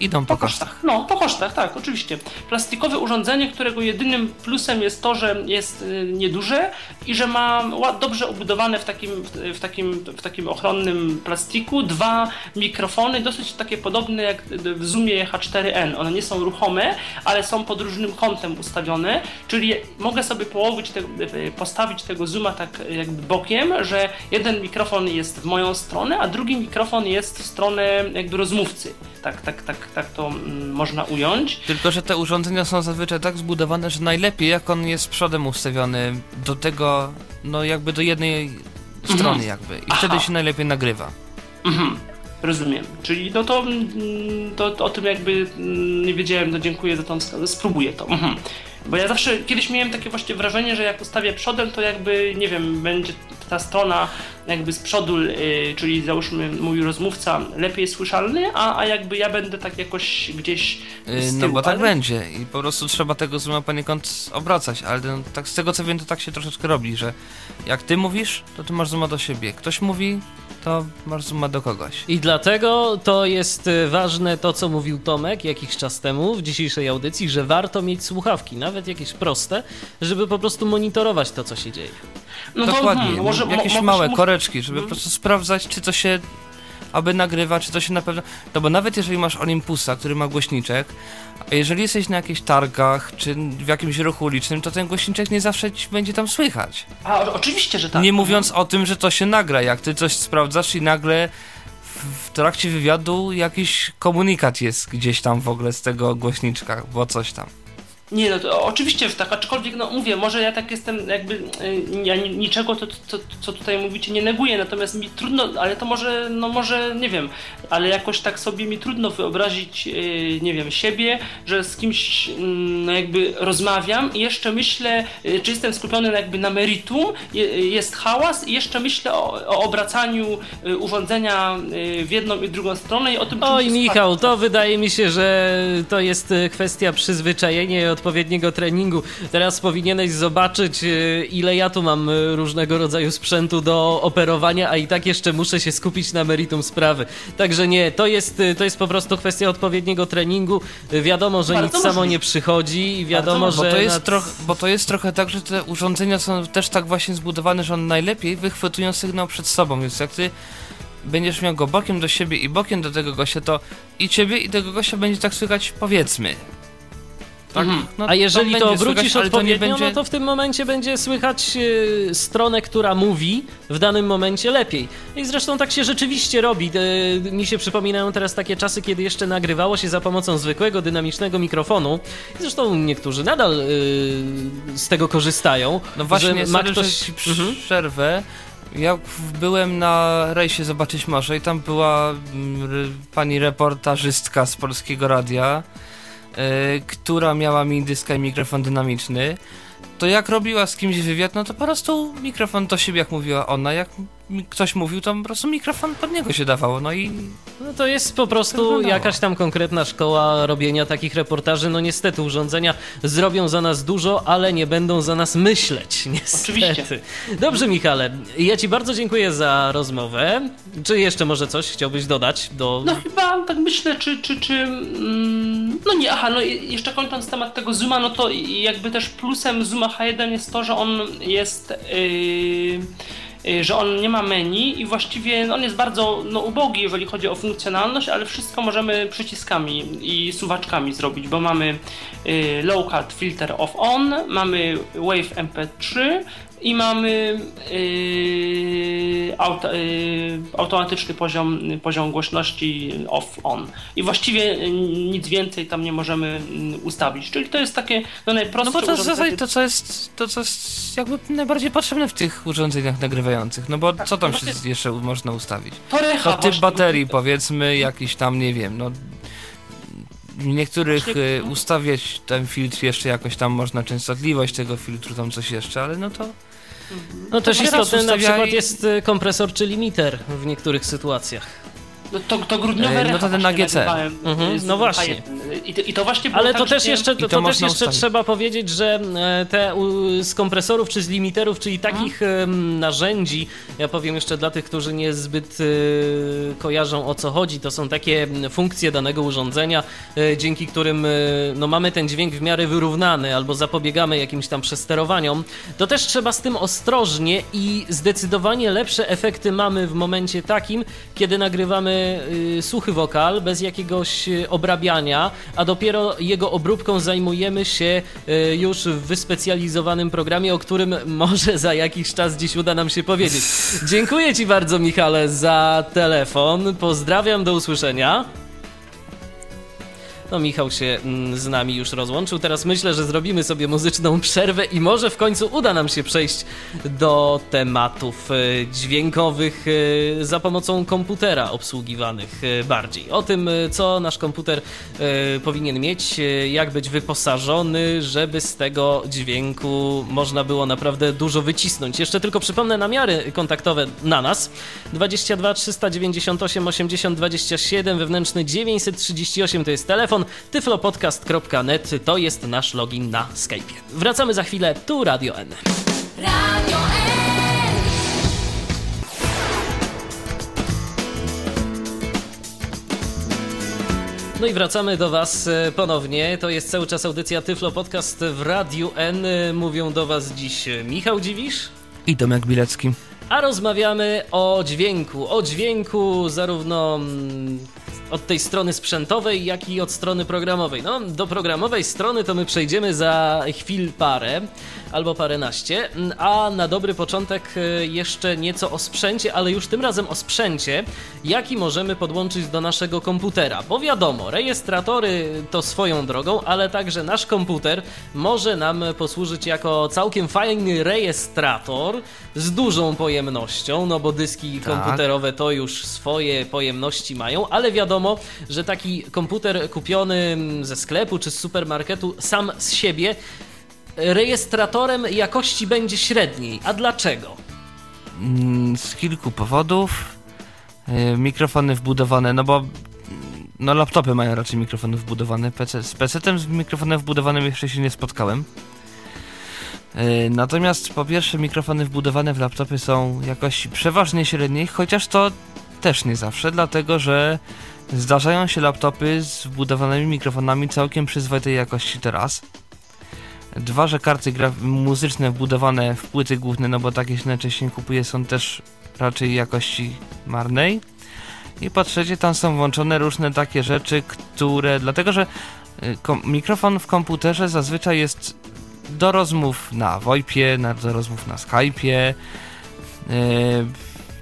Idą Po po kosztach. kosztach. No, po kosztach, tak, oczywiście. Plastikowe urządzenie, którego jedynym plusem jest to, że jest y, nieduże i że ma dobrze obudowane w takim, w takim, w takim ochronnym plastiku dwa mikrofony, dosyć takie podobne jak w Zoomie H4n. One nie są ruchome, ale są pod różnym kątem ustawione, czyli mogę sobie połowić, te, postawić tego Zooma tak jakby bokiem, że jeden mikrofon jest w moją stronę, a drugi mikrofon jest w stronę jakby rozmówcy. Tak, tak, tak, tak to mm, można ująć. Tylko, że te urządzenia są zazwyczaj tak zbudowane, że najlepiej jak on jest przodem ustawiony do tego, no jakby do jednej strony jakby. I Aha. wtedy się najlepiej nagrywa. Mhm. Rozumiem. Czyli no to, mm, to, to o tym jakby mm, nie wiedziałem, no dziękuję za tą wskazówkę. Spróbuję to. Mhm. Bo ja zawsze kiedyś miałem takie właśnie wrażenie, że jak ustawię przodem, to jakby, nie wiem, będzie ta strona jakby z przodu, y, czyli załóżmy mój rozmówca lepiej słyszalny, a, a jakby ja będę tak jakoś gdzieś Yy, z no bo tak ale- będzie i po prostu trzeba tego zooma poniekąd obracać, ale no, tak z tego co wiem to tak się troszeczkę robi, że jak ty mówisz, to ty masz zooma do siebie. Ktoś mówi, to masz zooma do kogoś. I dlatego to jest y, ważne to, co mówił Tomek jakiś czas temu w dzisiejszej audycji, że warto mieć słuchawki, nawet jakieś proste, żeby po prostu monitorować to, co się dzieje. No to, Dokładnie, hmm, może, mo- jakieś mogę- małe mo- koreczki, żeby Mhm. po prostu sprawdzać, czy to się aby nagrywa, czy to się na pewno... No bo nawet jeżeli masz Olympusa, który ma głośniczek, a jeżeli jesteś na jakichś targach, czy w jakimś ruchu ulicznym, to ten głośniczek nie zawsze ci będzie tam słychać. A, oczywiście, że tak. Nie mówiąc o tym, że to się nagra, jak ty coś sprawdzasz i nagle w trakcie wywiadu jakiś komunikat jest gdzieś tam w ogóle z tego głośniczka, bo coś tam. Nie, no to oczywiście, że tak, aczkolwiek, no mówię, może ja tak jestem jakby, y, ja ni- niczego, to, to, co tutaj mówicie, nie neguję, natomiast mi trudno, ale to może, no może, nie wiem, ale jakoś tak sobie mi trudno wyobrazić, y, nie wiem, siebie, że z kimś mm, no jakby rozmawiam i jeszcze myślę, y, czy jestem skupiony jakby na meritum, je- jest hałas i jeszcze myślę o, o obracaniu urządzenia w jedną i drugą stronę i o tym, Oj, Michał, to wydaje mi się, że to jest kwestia przyzwyczajenia odpowiedniego treningu. Teraz powinieneś zobaczyć, e, ile ja tu mam e, różnego rodzaju sprzętu do operowania, a i tak jeszcze muszę się skupić na meritum sprawy. Także nie, to jest, e, to jest po prostu kwestia odpowiedniego treningu. Wiadomo, że Bardzo nic samo możliwe. nie przychodzi i wiadomo, Bardzo że... Bo to, jest nad- troch, bo to jest trochę tak, że te urządzenia są też tak właśnie zbudowane, że one najlepiej wychwytują sygnał przed sobą, więc jak ty będziesz miał go bokiem do siebie i bokiem do tego gościa, to i ciebie i tego gościa będzie tak słychać powiedzmy. Tak? Mhm. No, A jeżeli to, obrócisz słychać, ale to odpowiednio, będzie... no to w tym momencie będzie słychać e, stronę, która mówi w danym momencie lepiej. I zresztą tak się rzeczywiście robi. E, mi się przypominają teraz takie czasy, kiedy jeszcze nagrywało się za pomocą zwykłego, dynamicznego mikrofonu. I zresztą niektórzy nadal e, z tego korzystają. No właśnie, że ma sorry, ktoś... że Mhm. przerwę. Ja byłem na rejsie Zobaczyć Morze i tam była mm, pani reportażystka z Polskiego Radia, która miała mi dyska i mikrofon dynamiczny. To jak robiła z kimś wywiad, no to po prostu mikrofon do siebie, jak mówiła ona. Jak ktoś mówił, to po prostu mikrofon pod niego się dawało. No i No to jest po prostu wyglądało. jakaś tam konkretna szkoła robienia takich reportaży. No niestety urządzenia zrobią za nas dużo, ale nie będą za nas myśleć. Niestety. Oczywiście. Dobrze, Michale. Ja Ci bardzo dziękuję za rozmowę. Czy jeszcze może coś chciałbyś dodać do. No chyba tak myślę, czy, czy, czy mm, no nie, aha, no jeszcze kończąc temat tego Zooma, no to jakby też plusem Zooma H1 jest to, że on jest yy, że on nie ma menu i właściwie on jest bardzo no, ubogi, jeżeli chodzi o funkcjonalność, ale wszystko możemy przyciskami i suwaczkami zrobić, bo mamy yy, low cut filter off on, mamy wave mp3 i mamy yy, auto, yy, automatyczny poziom, poziom głośności off-on. I właściwie yy, nic więcej tam nie możemy mm, ustawić. Czyli to jest takie no, No najprostsze bo to w urządzenie. to, co jest, to, co jest jakby najbardziej potrzebne w tych urządzeniach nagrywających. No bo co tam się właśnie- jeszcze można ustawić? To recha No typ właśnie. baterii powiedzmy, jakiś tam, nie wiem, no... Niektórych y, ustawiać ten filtr jeszcze jakoś tam można częstotliwość tego filtru, tam coś jeszcze, ale no to... No też istotny na przykład jest y, kompresor czy limiter w niektórych sytuacjach. No to, to grudniowe E, no to ten AGC. nagrywałem, Mhm, z no właśnie. H1. I, to- I to właśnie było Ale tak, to też jeszcze, to, to też jeszcze ustawić. trzeba powiedzieć, że e, te z kompresorów czy z limiterów, czyli takich em, narzędzi, ja powiem jeszcze dla tych, którzy niezbyt e, kojarzą o co chodzi, to są takie funkcje danego urządzenia, e, dzięki którym e, no, mamy ten dźwięk w miarę wyrównany albo zapobiegamy jakimś tam przesterowaniom, to też trzeba z tym ostrożnie i zdecydowanie lepsze efekty mamy w momencie takim, kiedy nagrywamy suchy wokal bez jakiegoś y, obrabiania, a dopiero jego obróbką zajmujemy się y, już w wyspecjalizowanym programie, o którym może za jakiś czas dziś uda nam się powiedzieć. Dziękuję Ci bardzo, Michale, za telefon. Pozdrawiam, do usłyszenia. No, Michał się mm, z nami już rozłączył. Teraz myślę, że zrobimy sobie muzyczną przerwę i może w końcu uda nam się przejść do tematów e, dźwiękowych e, za pomocą komputera obsługiwanych e, bardziej. O tym, co nasz komputer powinien mieć, jak być wyposażony, żeby z tego dźwięku można było naprawdę dużo wycisnąć. Jeszcze tylko przypomnę namiary kontaktowe na nas. 22 398 80 27, wewnętrzny 938 to jest telefon, tyflopodcast.net to jest nasz login na Skype'ie. Wracamy za chwilę, tu Radio N. Radio N. No i wracamy do Was e, ponownie. To jest cały czas audycja Tyflo Podcast w Radiu N. E, Mówią do Was dziś e, Michał Dziwisz. I Tomek Bilecki. A rozmawiamy o dźwięku. O dźwięku zarówno mm, od tej strony sprzętowej, jak i od strony programowej. No, do programowej strony to my przejdziemy za chwil parę albo paręnaście, a na dobry początek e, jeszcze nieco o sprzęcie, ale już tym razem o sprzęcie, jaki możemy podłączyć do naszego komputera. Bo wiadomo, rejestratory to swoją drogą, ale także nasz komputer może nam posłużyć jako całkiem fajny rejestrator z dużą pojemnością, no bo dyski Tak. komputerowe to już swoje pojemności mają, ale wiadomo, że taki komputer kupiony ze sklepu czy z supermarketu sam z siebie rejestratorem jakości będzie średniej. A dlaczego? Mm, Z kilku powodów. Yy, Mikrofony wbudowane, no bo no laptopy mają raczej mikrofony wbudowane. PC, z PC-tem z mikrofonem wbudowanym jeszcze się nie spotkałem. Yy, Natomiast po pierwsze mikrofony wbudowane w laptopy są jakości przeważnie średniej, chociaż to też nie zawsze, dlatego że zdarzają się laptopy z wbudowanymi mikrofonami całkiem przyzwoitej jakości to raz. Dwa, że karty muzyczne wbudowane w płyty główne, no bo takie się najczęściej kupuje, są też raczej jakości marnej. I po trzecie, tam są włączone różne takie rzeczy, które. Dlatego, że y, mikrofon w komputerze zazwyczaj jest do rozmów na VoIPie, na, do rozmów na Skype'ie, yy,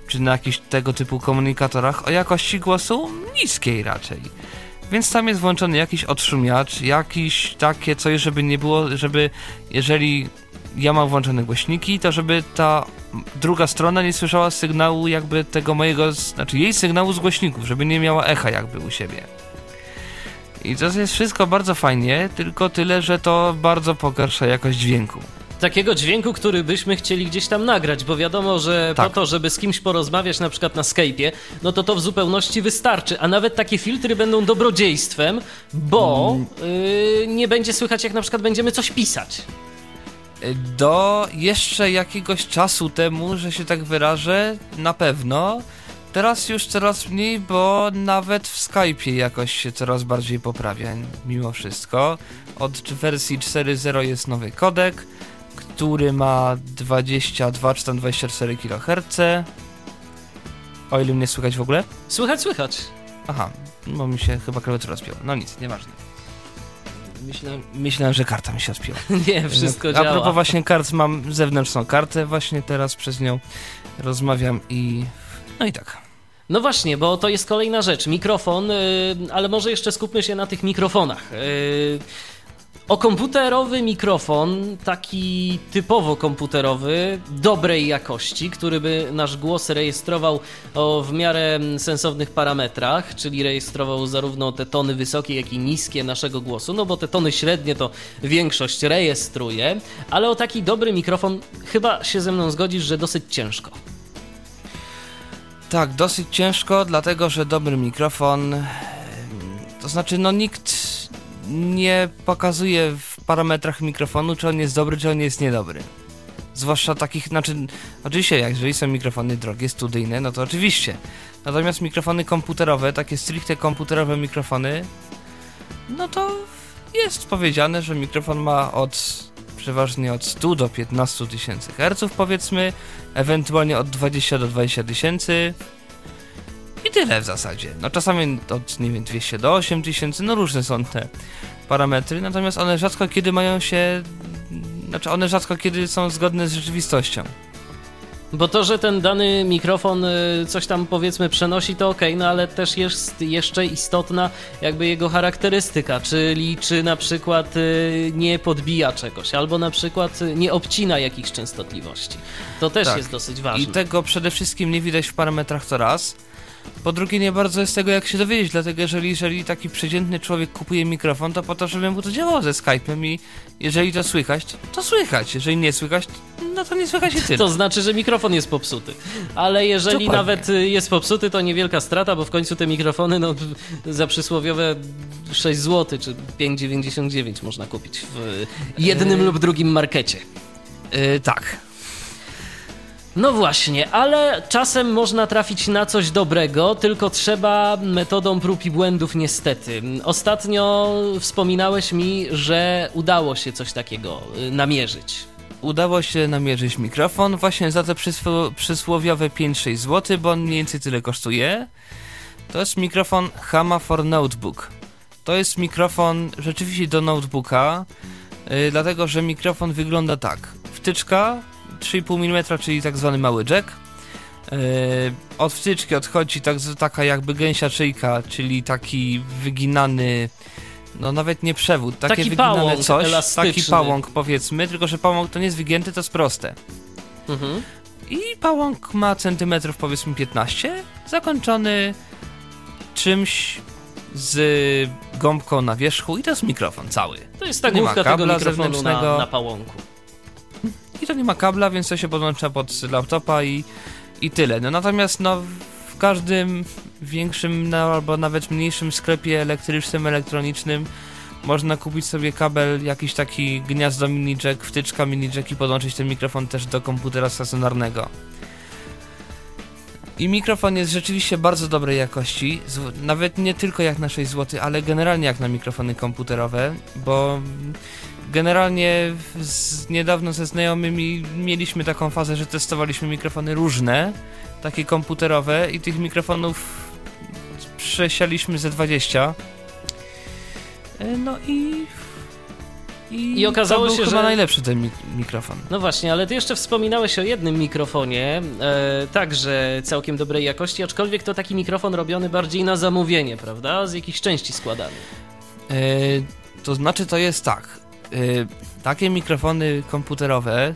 czy na jakichś tego typu komunikatorach o jakości głosu niskiej raczej. Więc tam jest włączony jakiś odszumiacz, jakiś takie coś, żeby nie było, żeby jeżeli ja mam włączone głośniki, to żeby ta druga strona nie słyszała sygnału jakby tego mojego, znaczy jej sygnału z głośników, żeby nie miała echa jakby u siebie. I to jest wszystko bardzo fajnie, tylko tyle, że to bardzo pogarsza jakość dźwięku. Takiego dźwięku, który byśmy chcieli gdzieś tam nagrać, bo wiadomo, że Tak. po to, żeby z kimś porozmawiać na przykład na Skype'ie, no to to w zupełności wystarczy, a nawet takie filtry będą dobrodziejstwem, bo yy, nie będzie słychać jak na przykład będziemy coś pisać. Do jeszcze jakiegoś czasu temu, że się tak wyrażę, na pewno. Teraz już coraz mniej, bo nawet w Skype'ie jakoś się coraz bardziej poprawia, mimo wszystko. Od wersji 4.0 jest nowy kodek, który ma 22 czy tam 24 kHz. O ile mnie słychać w ogóle? Słychać, słychać. Aha, bo mi się chyba klawiatura spięła. No nic, nieważne. Myślałem, myślałem, że karta mi się odpięła. Nie, wszystko A działa. propos właśnie kart, mam zewnętrzną kartę, właśnie teraz przez nią rozmawiam i... No i tak. No właśnie, bo to jest kolejna rzecz. Mikrofon, yy, ale może jeszcze skupmy się na tych mikrofonach. Yy, o komputerowy mikrofon, taki typowo komputerowy, dobrej jakości, który by nasz głos rejestrował o w miarę sensownych parametrach, czyli rejestrował zarówno te tony wysokie, jak i niskie naszego głosu, no bo te tony średnie to większość rejestruje, ale o taki dobry mikrofon chyba się ze mną zgodzisz, że dosyć ciężko. Tak, dosyć ciężko, dlatego że dobry mikrofon... To znaczy, no nikt nie pokazuje w parametrach mikrofonu, czy on jest dobry, czy on jest niedobry. Zwłaszcza takich, znaczy, oczywiście, jak jeżeli są mikrofony drogie, studyjne, no to oczywiście. Natomiast mikrofony komputerowe, takie stricte komputerowe mikrofony, no to jest powiedziane, że mikrofon ma od przeważnie od 100 do 15 tysięcy herców, powiedzmy, ewentualnie od 20 do 20 tysięcy. I tyle w zasadzie. No czasami od, nie wiem, 200 do 8 tysięcy, no różne są te parametry, natomiast one rzadko kiedy mają się, znaczy one rzadko kiedy są zgodne z rzeczywistością. Bo to, że ten dany mikrofon y, coś tam powiedzmy przenosi, to ok, no ale też jest jeszcze istotna jakby jego charakterystyka, czyli czy na przykład y, nie podbija czegoś, albo na przykład y, nie obcina jakichś częstotliwości. To też Tak. jest dosyć ważne. I tego przede wszystkim nie widać w parametrach to raz. Po drugie, nie bardzo jest tego jak się dowiedzieć, dlatego jeżeli, jeżeli taki przeciętny człowiek kupuje mikrofon, to po to, żeby mu to działało ze Skype'em i jeżeli to słychać, to słychać. Jeżeli nie słychać, no to nie słychać i tyle. To znaczy, że mikrofon jest popsuty. Ale jeżeli Dokładnie. nawet y, jest popsuty, to niewielka strata, bo w końcu te mikrofony no, za przysłowiowe 6 zł czy 5,99 można kupić w jednym Yy. lub drugim markecie. Yy, tak. No właśnie, ale czasem można trafić na coś dobrego, tylko trzeba metodą prób i błędów niestety. Ostatnio wspominałeś mi, że udało się coś takiego y, namierzyć. udało się namierzyć mikrofon właśnie za te przysło- przysłowiowe 5-6 zł, bo on mniej więcej tyle kosztuje. To jest mikrofon Hama for Notebook. To jest mikrofon rzeczywiście do notebooka, yy, dlatego że mikrofon wygląda tak. Wtyczka 3,5 mm, czyli tak zwany mały jack. Yy, od wtyczki odchodzi tak, taka jakby gęsia szyjka, czyli taki wyginany, no nawet nie przewód, takie Taki wyginane pałąk coś, elastyczny. taki pałąk powiedzmy, tylko że pałąk to nie jest wygięty, to jest proste. Mhm. I pałąk ma centymetrów powiedzmy 15, zakończony czymś z gąbką na wierzchu i to jest mikrofon cały. To jest ta główka tego mikrofonu na, na pałąku. I to nie ma kabla, więc to się podłącza pod laptopa i, i tyle. No natomiast no, w każdym większym no, albo nawet mniejszym sklepie elektrycznym, elektronicznym można kupić sobie kabel, jakiś taki gniazdo mini jack, wtyczka mini jack i podłączyć ten mikrofon też do komputera stacjonarnego. I mikrofon jest rzeczywiście bardzo dobrej jakości, nawet nie tylko jak na 6 zł, ale generalnie jak na mikrofony komputerowe, bo generalnie z, niedawno ze znajomymi mieliśmy taką fazę, że testowaliśmy mikrofony różne, takie komputerowe i tych mikrofonów przesialiśmy ze 20. E, No i... I okazało to był się, chyba że- najlepszy ten mik mikrofon. No właśnie, ale ty jeszcze wspominałeś o jednym mikrofonie, e, także całkiem dobrej jakości, aczkolwiek to taki mikrofon robiony bardziej na zamówienie, prawda? Z jakichś części składany. E, to znaczy to jest tak. E, takie mikrofony komputerowe,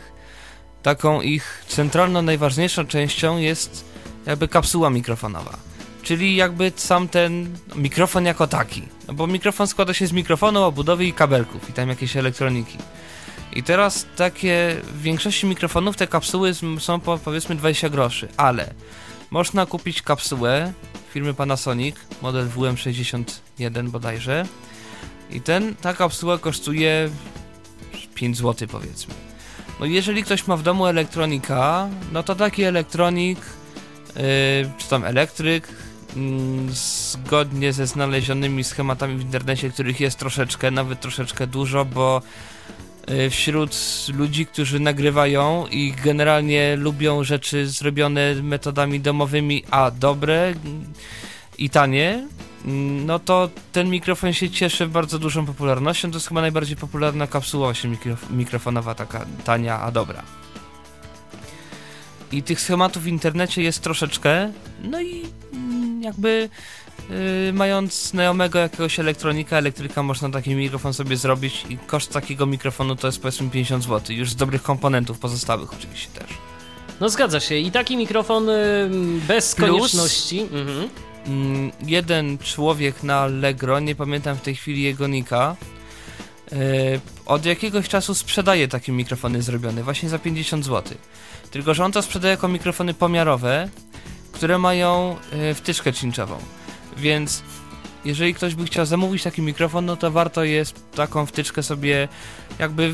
taką ich centralną, najważniejszą częścią jest jakby kapsuła mikrofonowa. Czyli jakby sam ten mikrofon jako taki. No bo mikrofon składa się z mikrofonu, obudowy i kabelków i tam jakieś elektroniki. I teraz takie, w większości mikrofonów te kapsuły są po powiedzmy 20 groszy, ale można kupić kapsułę firmy Panasonic, model WM61 bodajże, i ten, ta kapsuła kosztuje 5 zł powiedzmy. No jeżeli ktoś ma w domu elektronika, no to taki elektronik, yy, czy tam elektryk, mm, zgodnie ze znalezionymi schematami w internecie, których jest troszeczkę, nawet troszeczkę dużo, bo yy, wśród ludzi, którzy nagrywają i generalnie lubią rzeczy zrobione metodami domowymi, a dobre i tanie, no to ten mikrofon się cieszy bardzo dużą popularnością. To jest chyba najbardziej popularna kapsuła właśnie mikrof- mikrofonowa, taka tania, a dobra. I tych schematów w internecie jest troszeczkę, no i mm, jakby yy, mając znajomego jakiegoś elektronika, elektryka, można taki mikrofon sobie zrobić i koszt takiego mikrofonu to jest powiedzmy 50 zł, już z dobrych komponentów pozostałych oczywiście też. No zgadza się. I taki mikrofon y, bez Plus- konieczności. Mhm. Mm, jeden człowiek na Allegro, nie pamiętam w tej chwili jego nika, e, od jakiegoś czasu sprzedaje takie mikrofony zrobione, właśnie za 50 zł. Tylko, że on to sprzedaje jako mikrofony pomiarowe, które mają e, wtyczkę czynczową. Więc jeżeli ktoś by chciał zamówić taki mikrofon, no to warto jest taką wtyczkę sobie jakby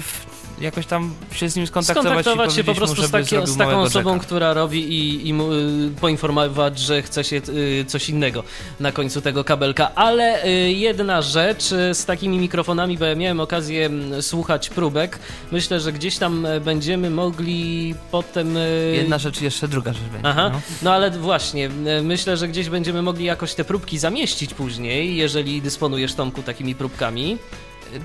jakoś tam się z nim skontaktować, Skontaktować się po prostu mu, z, taki, z taką osobą, jacka. która robi i, i mu, y, poinformować, że chce się y, coś innego na końcu tego kabelka. Ale y, jedna rzecz y, z takimi mikrofonami, bo ja miałem okazję mm, słuchać próbek. Myślę, że gdzieś tam y, będziemy mogli potem. y, Jedna rzecz jeszcze druga rzecz będzie. Aha, no. no ale właśnie, myślę, że gdzieś będziemy mogli jakoś te próbki zamieścić później, jeżeli dysponujesz Tomku takimi próbkami.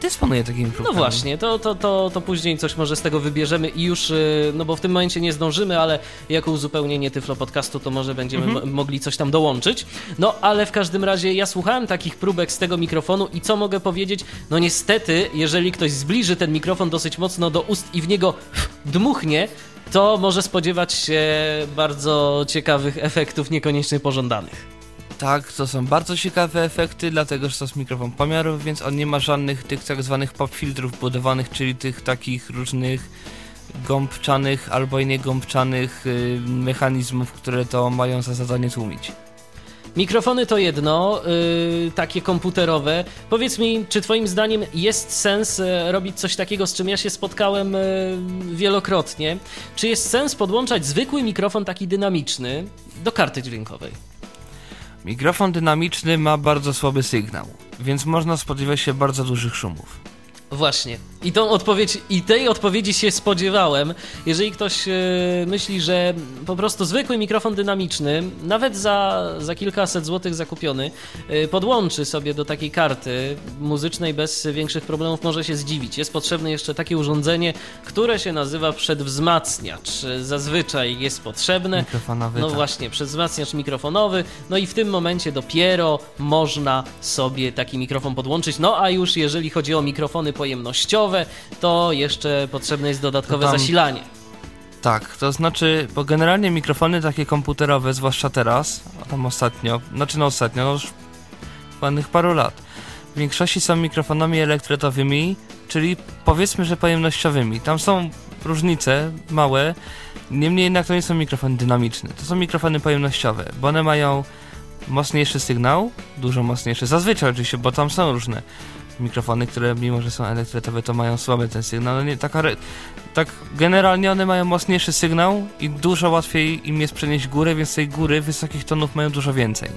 Dysponuję takimi No próbkami. właśnie, to, to, to, to później coś może z tego wybierzemy i już, y, no bo w tym momencie nie zdążymy, ale jako uzupełnienie Tyflo Podcastu to może będziemy Mhm. mo- mogli coś tam dołączyć. No ale w każdym razie ja słuchałem takich próbek z tego mikrofonu i co mogę powiedzieć? No niestety, jeżeli ktoś zbliży ten mikrofon dosyć mocno do ust i w niego dmuchnie, to może spodziewać się bardzo ciekawych efektów, niekoniecznie pożądanych. Tak, to są bardzo ciekawe efekty, dlatego że to jest mikrofon pomiarów, więc on nie ma żadnych tych tak zwanych pop filtrów budowanych, czyli tych takich różnych gąbczanych albo i niegąbczanych y, mechanizmów, które to mają za zadanie tłumić. Mikrofony to jedno, yy, takie komputerowe. Powiedz mi, czy Twoim zdaniem jest sens e, robić coś takiego, z czym ja się spotkałem e, wielokrotnie? Czy jest sens podłączać zwykły mikrofon, taki dynamiczny, do karty dźwiękowej? Mikrofon dynamiczny ma bardzo słaby sygnał, więc można spodziewać się bardzo dużych szumów. Właśnie. I tą odpowiedź, i tej odpowiedzi się spodziewałem. Jeżeli ktoś e, myśli, że po prostu zwykły mikrofon dynamiczny, nawet za, za kilkaset złotych zakupiony, e, podłączy sobie do takiej karty muzycznej bez większych problemów, może się zdziwić. Jest potrzebne jeszcze takie urządzenie, które się nazywa przedwzmacniacz. Zazwyczaj jest potrzebne. Mikrofonowy, No tak. właśnie, przedwzmacniacz mikrofonowy. No i w tym momencie dopiero można sobie taki mikrofon podłączyć. No a już jeżeli chodzi o mikrofony pojemnościowe, to jeszcze potrzebne jest dodatkowe tam- zasilanie. Tak, to znaczy, bo generalnie mikrofony takie komputerowe, zwłaszcza teraz, a tam ostatnio, znaczy no ostatnio, no już ładnych paru lat, w większości są mikrofonami elektretowymi, czyli powiedzmy, że pojemnościowymi. Tam są różnice małe, niemniej jednak to nie są mikrofony dynamiczne, to są mikrofony pojemnościowe, bo one mają mocniejszy sygnał, dużo mocniejszy, zazwyczaj oczywiście, bo tam są różne mikrofony, które mimo, że są elektretowe, to mają słaby ten sygnał. No nie, taka, tak generalnie one mają mocniejszy sygnał i dużo łatwiej im jest przenieść górę, więc tej góry wysokich tonów mają dużo więcej.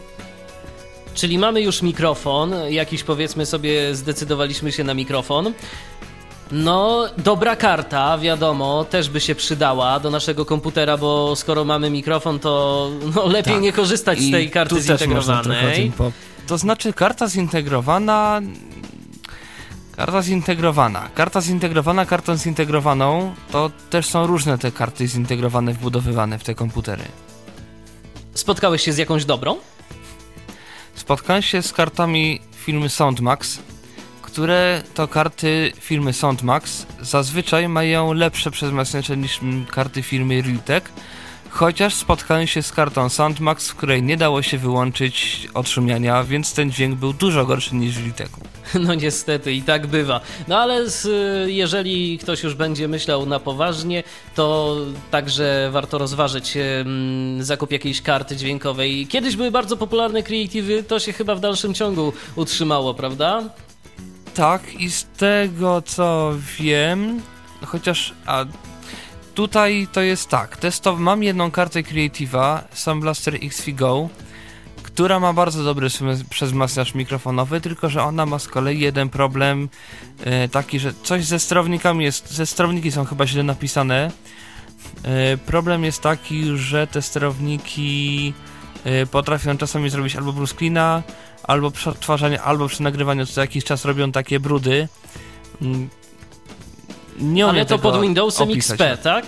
Czyli mamy już mikrofon, jakiś powiedzmy sobie zdecydowaliśmy się na mikrofon. No, dobra karta, wiadomo, też by się przydała do naszego komputera, bo skoro mamy mikrofon, to no, lepiej Tak. nie korzystać z tej karty zintegrowanej. To znaczy karta zintegrowana... Karta zintegrowana. Karta zintegrowana kartą zintegrowaną to też są różne te karty zintegrowane wbudowywane w te komputery. Spotkałeś się z jakąś dobrą? Spotkałem się z kartami firmy Soundmax, które to karty firmy Soundmax zazwyczaj mają lepsze przezmacniacze niż karty firmy Realtek, chociaż spotkałem się z kartą Soundmax, w której nie dało się wyłączyć odszumiania, więc ten dźwięk był dużo gorszy niż w Realteku. No niestety i tak bywa. No ale z, jeżeli ktoś już będzie myślał na poważnie, to także warto rozważyć em, zakup jakiejś karty dźwiękowej. Kiedyś były bardzo popularne Creative'y, to się chyba w dalszym ciągu utrzymało, prawda? Tak, i z tego co wiem, chociaż a tutaj to jest tak, testow mam jedną kartę Creative'a, Sound Blaster XV Go, która ma bardzo dobry przezmacniacz mikrofonowy, tylko że ona ma z kolei jeden problem e, taki, że coś ze sterownikami jest, ze sterowniki są chyba źle napisane. E, problem jest taki, że te sterowniki e, potrafią czasami zrobić albo screena, albo przy odtwarzaniu, albo przy nagrywaniu co jakiś czas robią takie brudy. Nie Ale umiem to pod Windowsem opisać. XP, tak?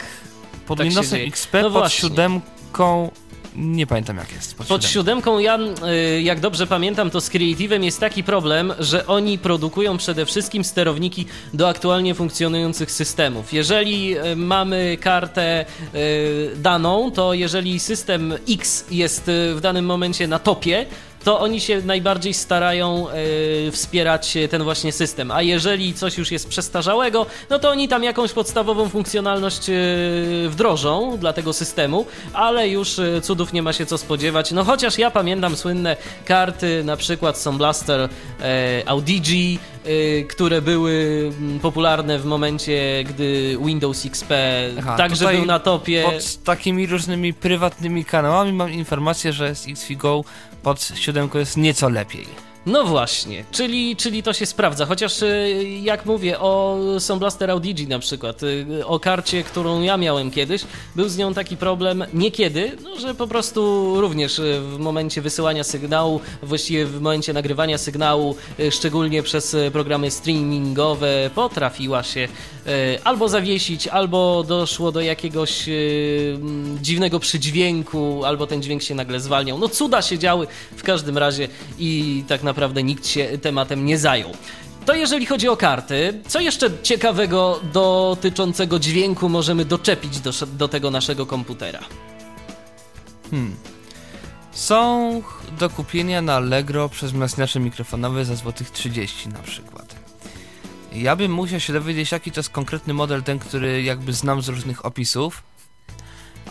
Pod tak Windowsem. XP, No pod właśnie. siódemką nie pamiętam jak jest. Pod, Pod siódemką. ja, y, jak dobrze pamiętam, to z Creative'em jest taki problem, że oni produkują przede wszystkim sterowniki do aktualnie funkcjonujących systemów. Jeżeli y, mamy kartę y, daną, to jeżeli system X jest w danym momencie na topie, to oni się najbardziej starają y, wspierać ten właśnie system. A jeżeli coś już jest przestarzałego, no to oni tam jakąś podstawową funkcjonalność y, wdrożą dla tego systemu, ale już cudów nie ma się co spodziewać. No chociaż ja pamiętam słynne karty, na przykład Sound Blaster e, Audigi, które były mm, popularne w momencie, gdy Windows XP Aha, także był na topie. Pod takimi różnymi prywatnymi kanałami mam informację, że z XVGO pod siódemką jest nieco lepiej. No właśnie, czyli, czyli to się sprawdza. Chociaż y, jak mówię o Sound Blaster Audigi na przykład, y, o karcie, którą ja miałem kiedyś, był z nią taki problem niekiedy, no, że po prostu również y, w momencie wysyłania sygnału, właściwie w momencie nagrywania sygnału, szczególnie przez programy streamingowe, potrafiła się albo zawiesić, albo doszło do jakiegoś dziwnego przydźwięku, albo ten dźwięk się nagle zwalniał. No cuda się działy w każdym razie i tak naprawdę nikt się tematem nie zajął. To jeżeli chodzi o karty, co jeszcze ciekawego dotyczącego dźwięku możemy doczepić do, do tego naszego komputera? Hmm. Są do kupienia na Allegro przez masniacze mikrofonowe za złotych 30 na przykład. Ja bym musiał się dowiedzieć, jaki to jest konkretny model, ten, który jakby znam z różnych opisów.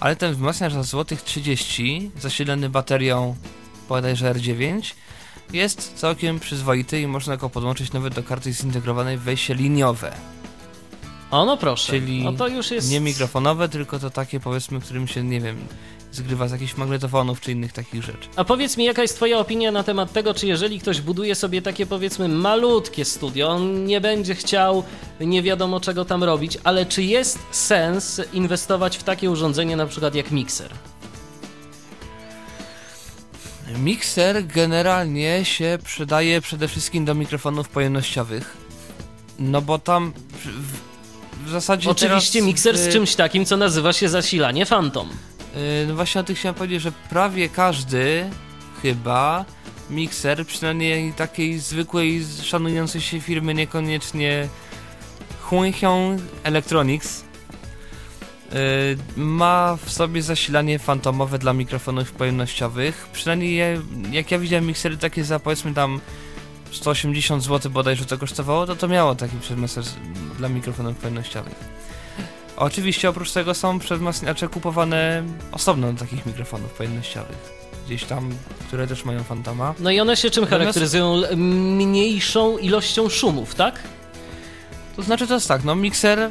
Ale ten wzmacniacz za złotych 30, zasilany baterią bodajże R9, jest całkiem przyzwoity i można go podłączyć nawet do karty zintegrowanej w wejście liniowe. O, no proszę. Czyli no to już jest... Nie mikrofonowe, tylko to takie powiedzmy, którym się, nie wiem, zgrywa z jakichś magnetofonów czy innych takich rzeczy. A powiedz mi, jaka jest Twoja opinia na temat tego, czy jeżeli ktoś buduje sobie takie powiedzmy malutkie studio, on nie będzie chciał nie wiadomo czego tam robić, ale czy jest sens inwestować w takie urządzenie na przykład jak mikser? Mikser generalnie się przydaje przede wszystkim do mikrofonów pojemnościowych. No bo tam w, w zasadzie Oczywiście teraz, mikser y, z czymś takim, co nazywa się zasilanie Phantom. y, No właśnie o tym chciałem powiedzieć, że prawie każdy chyba mikser, przynajmniej takiej zwykłej, szanującej się firmy, niekoniecznie Huihyong Electronics, y, ma w sobie zasilanie fantomowe dla mikrofonów pojemnościowych. Przynajmniej je, jak ja widziałem miksery takie za powiedzmy tam 180 zł bodajże to kosztowało, to to miało taki przedmester dla mikrofonów pojemnościowych. Oczywiście oprócz tego są przedmastniacze kupowane osobno do takich mikrofonów pojemnościowych. Gdzieś tam, które też mają fantoma. No i one się czym charakteryzują? Mniejszą ilością szumów, tak? To znaczy to jest tak, no mikser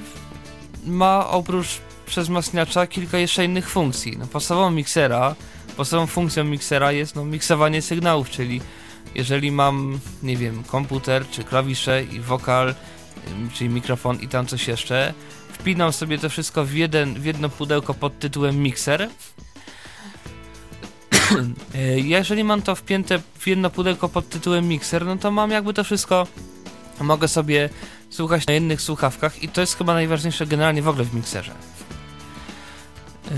ma oprócz przezmacniacza kilka jeszcze innych funkcji. No podstawową miksera, podstawową funkcją miksera jest no miksowanie sygnałów, czyli jeżeli mam, nie wiem, komputer czy klawisze i wokal, czyli mikrofon i tam coś jeszcze, wpinam sobie to wszystko w, jeden, w jedno pudełko pod tytułem mikser. E, Jeżeli mam to wpięte w jedno pudełko pod tytułem mikser, no to mam jakby to wszystko, mogę sobie słuchać na jednych słuchawkach i to jest chyba najważniejsze generalnie w ogóle w mikserze.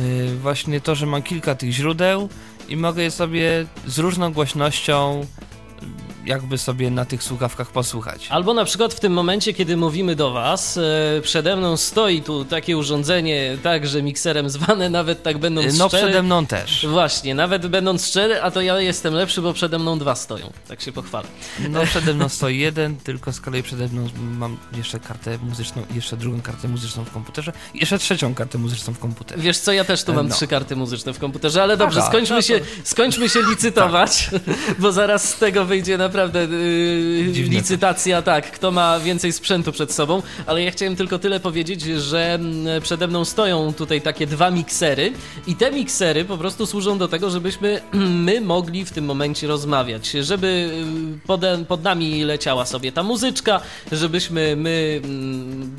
Yy, właśnie to, że mam kilka tych źródeł i mogę je sobie z różną głośnością jakby sobie na tych słuchawkach posłuchać. Albo na przykład w tym momencie, kiedy mówimy do Was, e, przede mną stoi tu takie urządzenie, także mikserem zwane, nawet tak będąc No szczery. przede mną też. Właśnie, nawet będąc szczery, a to ja jestem lepszy, bo przede mną dwa stoją. Tak się pochwalę. No przede mną stoi jeden, tylko z kolei przede mną mam jeszcze kartę muzyczną, jeszcze drugą kartę muzyczną w komputerze jeszcze trzecią kartę muzyczną w komputerze. Wiesz co, ja też tu mam No. trzy karty muzyczne w komputerze, ale dobrze, Aha, skończmy, no to- się, skończmy się licytować, bo zaraz z tego wyjdzie naprawdę yy, licytacja, tak, kto ma więcej sprzętu przed sobą, ale ja chciałem tylko tyle powiedzieć, że mm, przede mną stoją tutaj takie dwa miksery i te miksery po prostu służą do tego, żebyśmy my mogli w tym momencie rozmawiać, żeby yy, pode, pod nami leciała sobie ta muzyczka, żebyśmy my mm,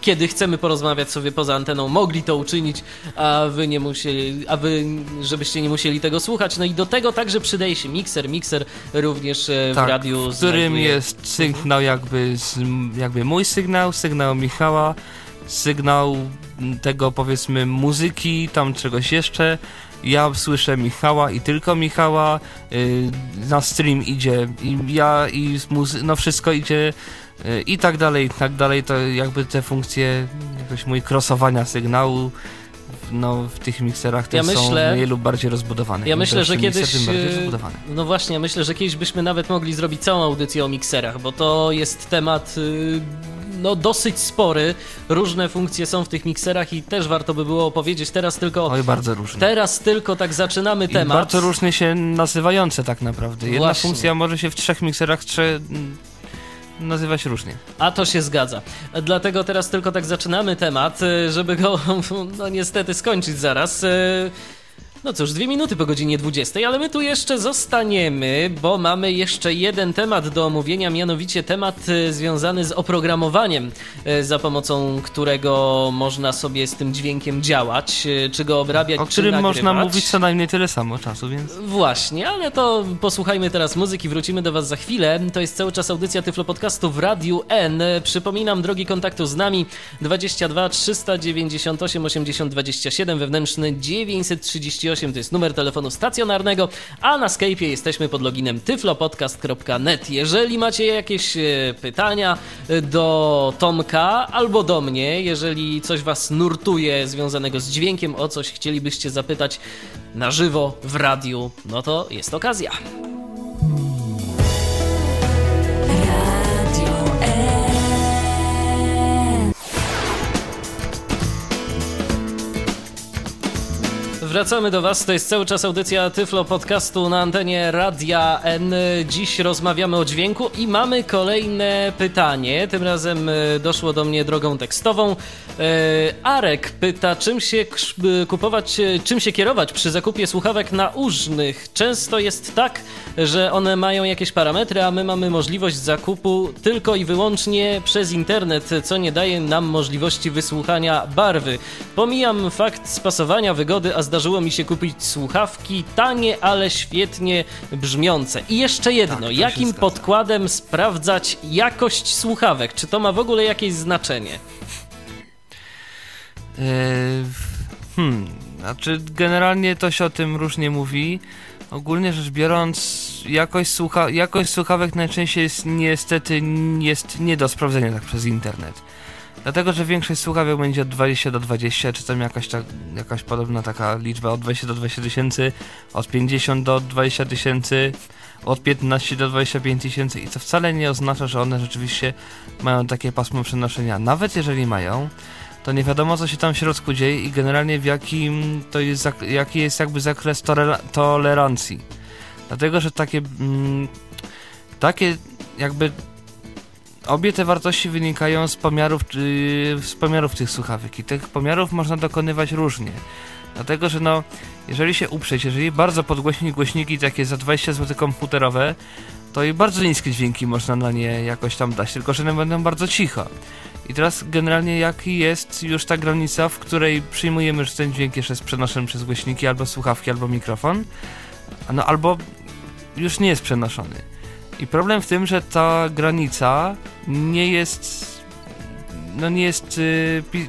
kiedy chcemy porozmawiać sobie poza anteną, mogli to uczynić, a wy nie musieli, a wy, żebyście nie musieli tego słuchać. No i do tego także przydaje się mikser. Mikser również e, w Tak, radiu w którym znajduje- jest sygnał jakby, z, jakby mój sygnał, sygnał Michała, sygnał tego powiedzmy muzyki, tam czegoś jeszcze. Ja słyszę Michała i tylko Michała, y, na stream idzie i ja i muzy- no wszystko idzie y, i tak dalej, i tak dalej, to jakby te funkcje, jakoś mój crossowania sygnału no w tych mikserach te Ja są myślę- mniej lub bardziej rozbudowane. Ja myślę, że mikser, kiedyś. e. No właśnie, ja myślę, że kiedyś byśmy nawet mogli zrobić całą audycję o mikserach, bo to jest temat. y, No, dosyć spory. Różne funkcje są w tych mikserach i też warto by było opowiedzieć. Teraz tylko. Oj, bardzo różnie. Teraz tylko tak zaczynamy I temat. bardzo różnie się nazywające tak naprawdę. Jedna Właśnie. funkcja może się w trzech mikserach trze... m, nazywać różnie. A to się zgadza. Dlatego teraz tylko tak zaczynamy temat, y, żeby go no niestety skończyć zaraz. No cóż, dwie minuty po godzinie 20, ale my tu jeszcze zostaniemy, bo mamy jeszcze jeden temat do omówienia, mianowicie temat y, związany z oprogramowaniem, y, za pomocą którego można sobie z tym dźwiękiem działać, y, czy go obrabiać, O czy którym można mówić co najmniej tyle samo czasu, więc... Właśnie, ale to posłuchajmy teraz muzyki, wrócimy do Was za chwilę. To jest cały czas audycja Tyflo Podcastu w Radiu N. Przypominam, drogi kontaktu z nami 22 398 80 27, wewnętrzny 938 to jest numer telefonu stacjonarnego, a na Skype'ie jesteśmy pod loginem tyflopodcast.net. Jeżeli macie jakieś e, pytania e, do Tomka albo do mnie, jeżeli coś Was nurtuje związanego z dźwiękiem, o coś chcielibyście zapytać na żywo w radiu, no to jest okazja. Wracamy do Was. To jest cały czas audycja Tyflo Podcastu na antenie Radia N. Dziś rozmawiamy o dźwięku i mamy kolejne pytanie. Tym razem e, doszło do mnie drogą tekstową. E, Arek pyta, czym się krz- kupować, e, czym się kierować przy zakupie słuchawek naużnych. Często jest tak, że one mają jakieś parametry, a my mamy możliwość zakupu tylko i wyłącznie przez internet, co nie daje nam możliwości wysłuchania barwy. Pomijam fakt spasowania, wygody, a zdarzyło mi się kupić słuchawki tanie, ale świetnie brzmiące. I jeszcze jedno, Tak, jakim podkładem sprawdzać jakość słuchawek? Czy to ma w ogóle jakieś znaczenie? Yy, hmm, znaczy generalnie to się o tym różnie mówi. Ogólnie rzecz biorąc, jakość, słucha jakość słuchawek najczęściej jest niestety jest nie do sprawdzenia tak przez internet. Dlatego, że większość słuchawek będzie od 20 do 20, czy tam jakaś, ta, jakaś podobna taka liczba od 20 do 20 tysięcy, od 50 do 20 tysięcy, od 15 do 25 tysięcy i to wcale nie oznacza, że one rzeczywiście mają takie pasmo przenoszenia. Nawet jeżeli mają, to nie wiadomo co się tam w środku dzieje i generalnie w jakim to jest, jaki jest jakby zakres tolerancji. Dlatego, że takie mm, takie jakby obie te wartości wynikają z pomiarów, yy, z pomiarów tych słuchawek i tych pomiarów można dokonywać różnie. Dlatego, że no, jeżeli się uprzeć, jeżeli bardzo podgłośnić głośniki takie za 20 zł komputerowe, to i bardzo niskie dźwięki można na nie jakoś tam dać, tylko że one będą bardzo cicho. I teraz generalnie jaki jest już ta granica, w której przyjmujemy, że ten dźwięk jeszcze jest przenoszony przez głośniki, albo słuchawki, albo mikrofon, no albo już nie jest przenoszony. I problem w tym, że ta granica nie jest, no nie jest, yy, pi-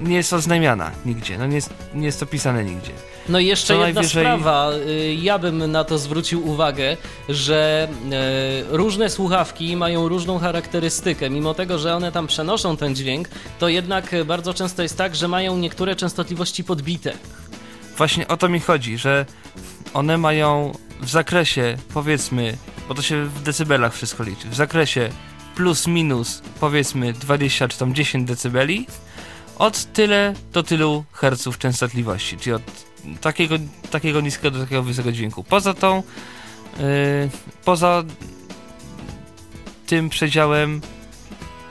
nie jest oznajmiana nigdzie, no nie jest, nie jest opisane nigdzie. No i jeszcze Co jedna najwyżej- sprawa. y, Ja bym na to zwrócił uwagę, że e, różne słuchawki mają różną charakterystykę. Mimo tego, że one tam przenoszą ten dźwięk, to jednak bardzo często jest tak, że mają niektóre częstotliwości podbite. Właśnie o to mi chodzi, że one mają w zakresie, powiedzmy, bo to się w decybelach wszystko liczy, w zakresie plus minus, powiedzmy 20 czy tam 10 decybeli, od tyle do tylu herców częstotliwości, czyli od takiego, takiego niskiego do takiego wysokiego dźwięku. Poza tą, yy, poza tym przedziałem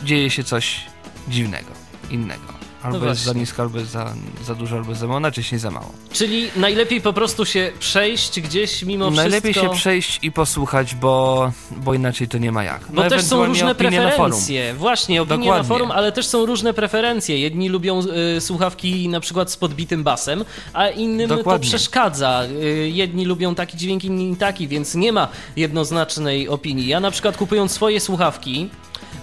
dzieje się coś dziwnego, innego. Albo jest za nisko, albo jest za, za dużo, albo za mało, najczęściej za mało. Czyli najlepiej po prostu się przejść gdzieś mimo Najlepiej wszystko. się przejść i posłuchać, bo, bo inaczej to nie ma jak. Bo No też są różne na preferencje. Właśnie, opinie na Dokładnie. forum, ale też są różne preferencje. Jedni lubią y, słuchawki na przykład z podbitym basem, a innym Dokładnie. to przeszkadza. Y, jedni lubią taki dźwięk, inni taki, więc nie ma jednoznacznej opinii. Ja na przykład kupując swoje słuchawki,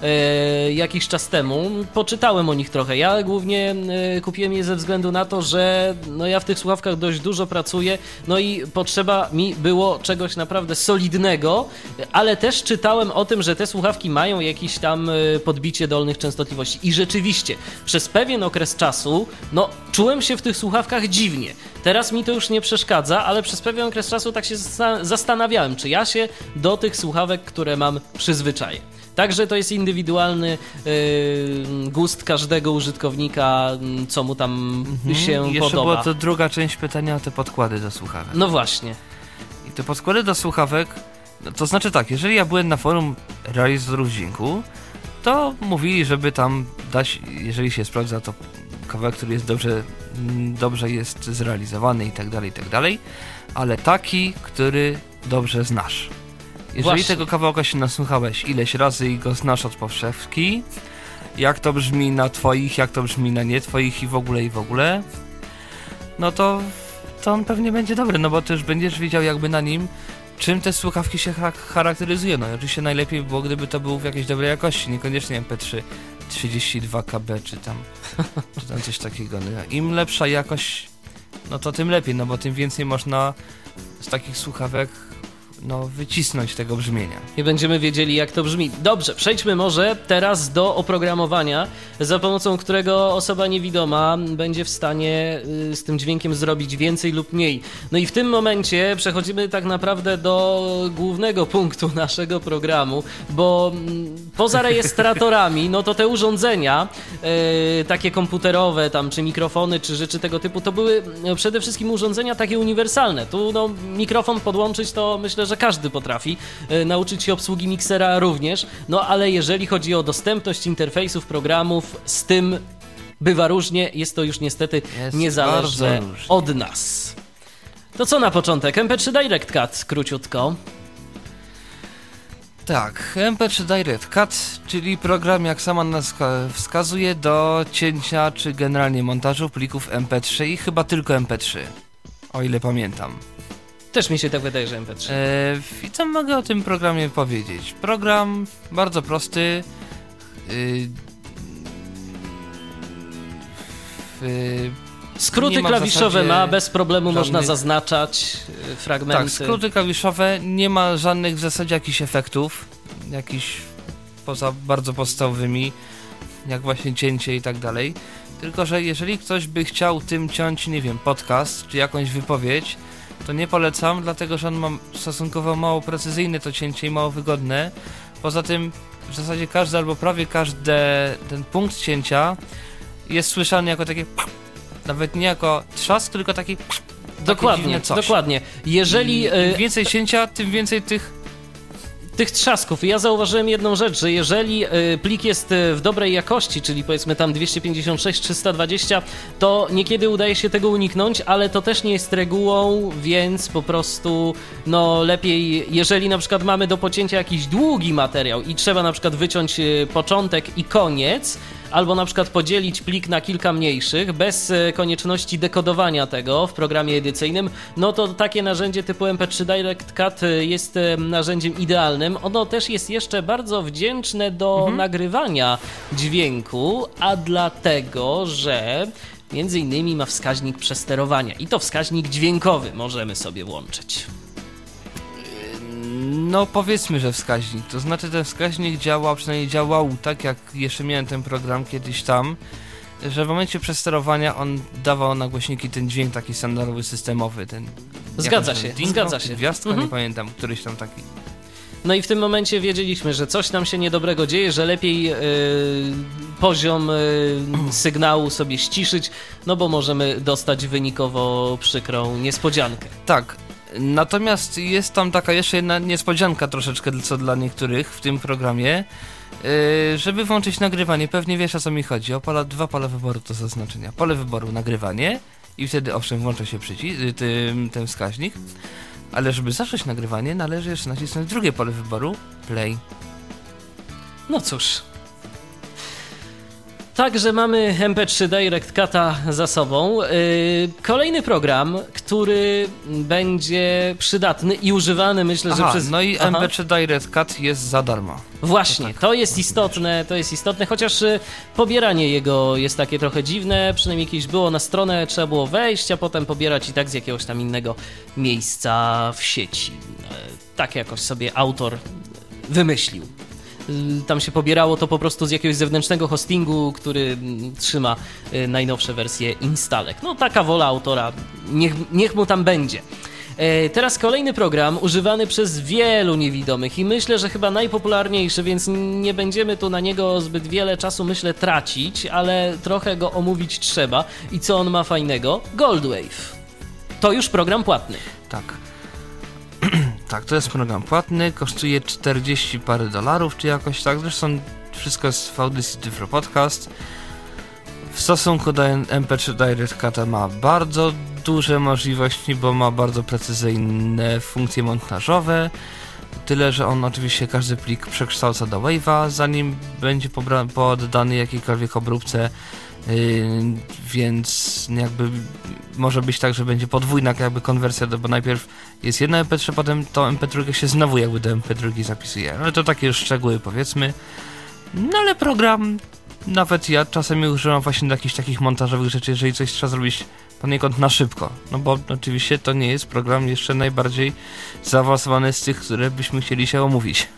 e, jakiś czas temu. Poczytałem o nich trochę. Ja głównie e, kupiłem je ze względu na to, że no ja w tych słuchawkach dość dużo pracuję, no i potrzeba mi było czegoś naprawdę solidnego, ale też czytałem o tym, że te słuchawki mają jakieś tam e, podbicie dolnych częstotliwości. I rzeczywiście, przez pewien okres czasu, no czułem się w tych słuchawkach dziwnie. Teraz mi to już nie przeszkadza, ale przez pewien okres czasu tak się zasta- zastanawiałem, czy ja się do tych słuchawek, które mam, przyzwyczaję. Także to jest indywidualny yy, gust każdego użytkownika, mm, co mu tam się Mhm. I jeszcze podoba. była to druga część pytania o te podkłady do słuchawek. No właśnie. I te podkłady do słuchawek, no to znaczy tak, jeżeli ja byłem na forum realizatorów dźwięku, to mówili, żeby tam dać, jeżeli się sprawdza, to kawałek, który jest dobrze, mm, dobrze jest zrealizowany i tak dalej, i tak dalej, ale taki, który dobrze znasz. Jeżeli Właśnie. tego kawałka się nasłuchałeś ileś razy i go znasz od powszechki, jak to brzmi na twoich, jak to brzmi na nie twoich i w ogóle, i w ogóle, no to, to on pewnie będzie dobry, no bo ty już będziesz wiedział jakby na nim, czym te słuchawki się cha- charakteryzują. No i oczywiście najlepiej by było, gdyby to było w jakiejś dobrej jakości, niekoniecznie MP3 32 KB czy tam, czy tam coś takiego. No, Im lepsza jakość, no to tym lepiej, no bo tym więcej można z takich słuchawek no, wycisnąć tego brzmienia. I będziemy wiedzieli, jak to brzmi. Dobrze, przejdźmy może teraz do oprogramowania, za pomocą którego osoba niewidoma będzie w stanie y, z tym dźwiękiem zrobić więcej lub mniej. No i w tym momencie przechodzimy tak naprawdę do głównego punktu naszego programu, bo mm, poza rejestratorami, no to te urządzenia, y, takie komputerowe tam, czy mikrofony, czy rzeczy tego typu, to były y, przede wszystkim urządzenia takie uniwersalne. Tu no, mikrofon podłączyć to myślę, że każdy potrafi. Y, nauczyć się obsługi miksera również. No ale jeżeli chodzi o dostępność interfejsów, programów, z tym bywa różnie. Jest to już niestety Jest niezależne od nas. To co na początek? MP3 Direct Cut, króciutko. Tak, MP3 Direct Cut, czyli program, jak sama nazwa wskazuje, do cięcia czy generalnie montażu plików MP3 i chyba tylko MP3, o ile pamiętam. Też mi się tak wydaje, że MP3. E, I co mogę o tym programie powiedzieć? Program bardzo prosty. y, y, Skróty ma klawiszowe zasadzie ma, bez problemu można zaznaczać y, fragmenty. tak, skróty klawiszowe, nie ma żadnych w zasadzie jakichś efektów, jakichś poza bardzo podstawowymi, jak właśnie cięcie i tak dalej. Tylko, że jeżeli ktoś by chciał tym ciąć, nie wiem, podcast czy jakąś wypowiedź, to nie polecam, dlatego że on ma stosunkowo mało precyzyjne to cięcie i mało wygodne. Poza tym w zasadzie każdy albo prawie każdy ten punkt cięcia jest słyszany jako takie nawet nie jako trzask, tylko taki Dokładnie, coś. dokładnie. Jeżeli y, Im więcej cięcia, tym więcej tych tych trzasków. Ja zauważyłem jedną rzecz, że jeżeli y, plik jest y, w dobrej jakości, czyli powiedzmy tam 256, 320, to niekiedy udaje się tego uniknąć, ale to też nie jest regułą, więc po prostu no lepiej, jeżeli na przykład mamy do pocięcia jakiś długi materiał i trzeba na przykład wyciąć y, początek i koniec, albo na przykład podzielić plik na kilka mniejszych bez e, konieczności dekodowania tego w programie edycyjnym, no to takie narzędzie typu MP3 Direct Cut e, jest e, narzędziem idealnym. Ono też jest jeszcze bardzo wdzięczne do nagrywania dźwięku, a dlatego, że między innymi ma wskaźnik przesterowania i to wskaźnik dźwiękowy możemy sobie włączyć. No powiedzmy, że wskaźnik. To znaczy ten wskaźnik działał, przynajmniej działał tak jak jeszcze miałem ten program kiedyś tam, że w momencie przesterowania on dawał na głośniki ten dźwięk taki standardowy, systemowy, ten... Zgadza się, zgadza się. Gwiazdka, Mhm. nie pamiętam, któryś tam taki. No i w tym momencie wiedzieliśmy, że coś nam się niedobrego dzieje, że lepiej yy, poziom yy, sygnału sobie ściszyć, no bo możemy dostać wynikowo przykrą niespodziankę. Tak. Natomiast jest tam taka jeszcze jedna niespodzianka troszeczkę, co dla niektórych w tym programie. Yy, żeby włączyć nagrywanie, pewnie wiesz o co mi chodzi. O pola, dwa pole wyboru to zaznaczenia. Pole wyboru nagrywanie i wtedy owszem włącza się przycisk, y, tym, ten wskaźnik. Ale żeby zacząć nagrywanie, należy jeszcze nacisnąć drugie pole wyboru play. No cóż. Także mamy MP3 Direct Cut'a za sobą. Yy, kolejny program, który będzie przydatny i używany, myślę, że Aha, przez... no i Aha. MP3 Direct Cut jest za darmo. Właśnie, To tak. to jest istotne, to jest istotne, chociaż y, pobieranie jego jest takie trochę dziwne, przynajmniej kiedyś było na stronę, trzeba było wejść, a potem pobierać i tak z jakiegoś tam innego miejsca w sieci. E, Tak jakoś sobie autor wymyślił. Y, Tam się pobierało to po prostu z jakiegoś zewnętrznego hostingu, który mm, trzyma y, najnowsze wersje instalek. No taka wola autora, niech, niech mu tam będzie. E, Teraz kolejny program używany przez wielu niewidomych i myślę, że chyba najpopularniejszy, więc nie będziemy tu na niego zbyt wiele czasu, myślę, tracić, ale trochę go omówić trzeba. I co on ma fajnego? Goldwave. To już program płatny. Tak. Tak, to jest program płatny, kosztuje 40 parę dolarów, czy jakoś tak. Zresztą wszystko jest w audycji Tyflo Podcast. W stosunku do MP3 Direct Cut ma bardzo duże możliwości, bo ma bardzo precyzyjne funkcje montażowe. Tyle, że on oczywiście każdy plik przekształca do Wave'a, zanim będzie poddany jakiejkolwiek obróbce. Yy, więc jakby może być tak, że będzie podwójna jakby konwersja, bo najpierw jest jedna MP3, potem to MP3 się znowu jakby do MP3 zapisuje. Ale to takie już szczegóły powiedzmy. No ale program nawet ja czasami używam właśnie do jakichś takich montażowych rzeczy, jeżeli coś trzeba zrobić poniekąd na szybko. No bo oczywiście to nie jest program jeszcze najbardziej zaawansowany z tych, które byśmy chcieli się omówić.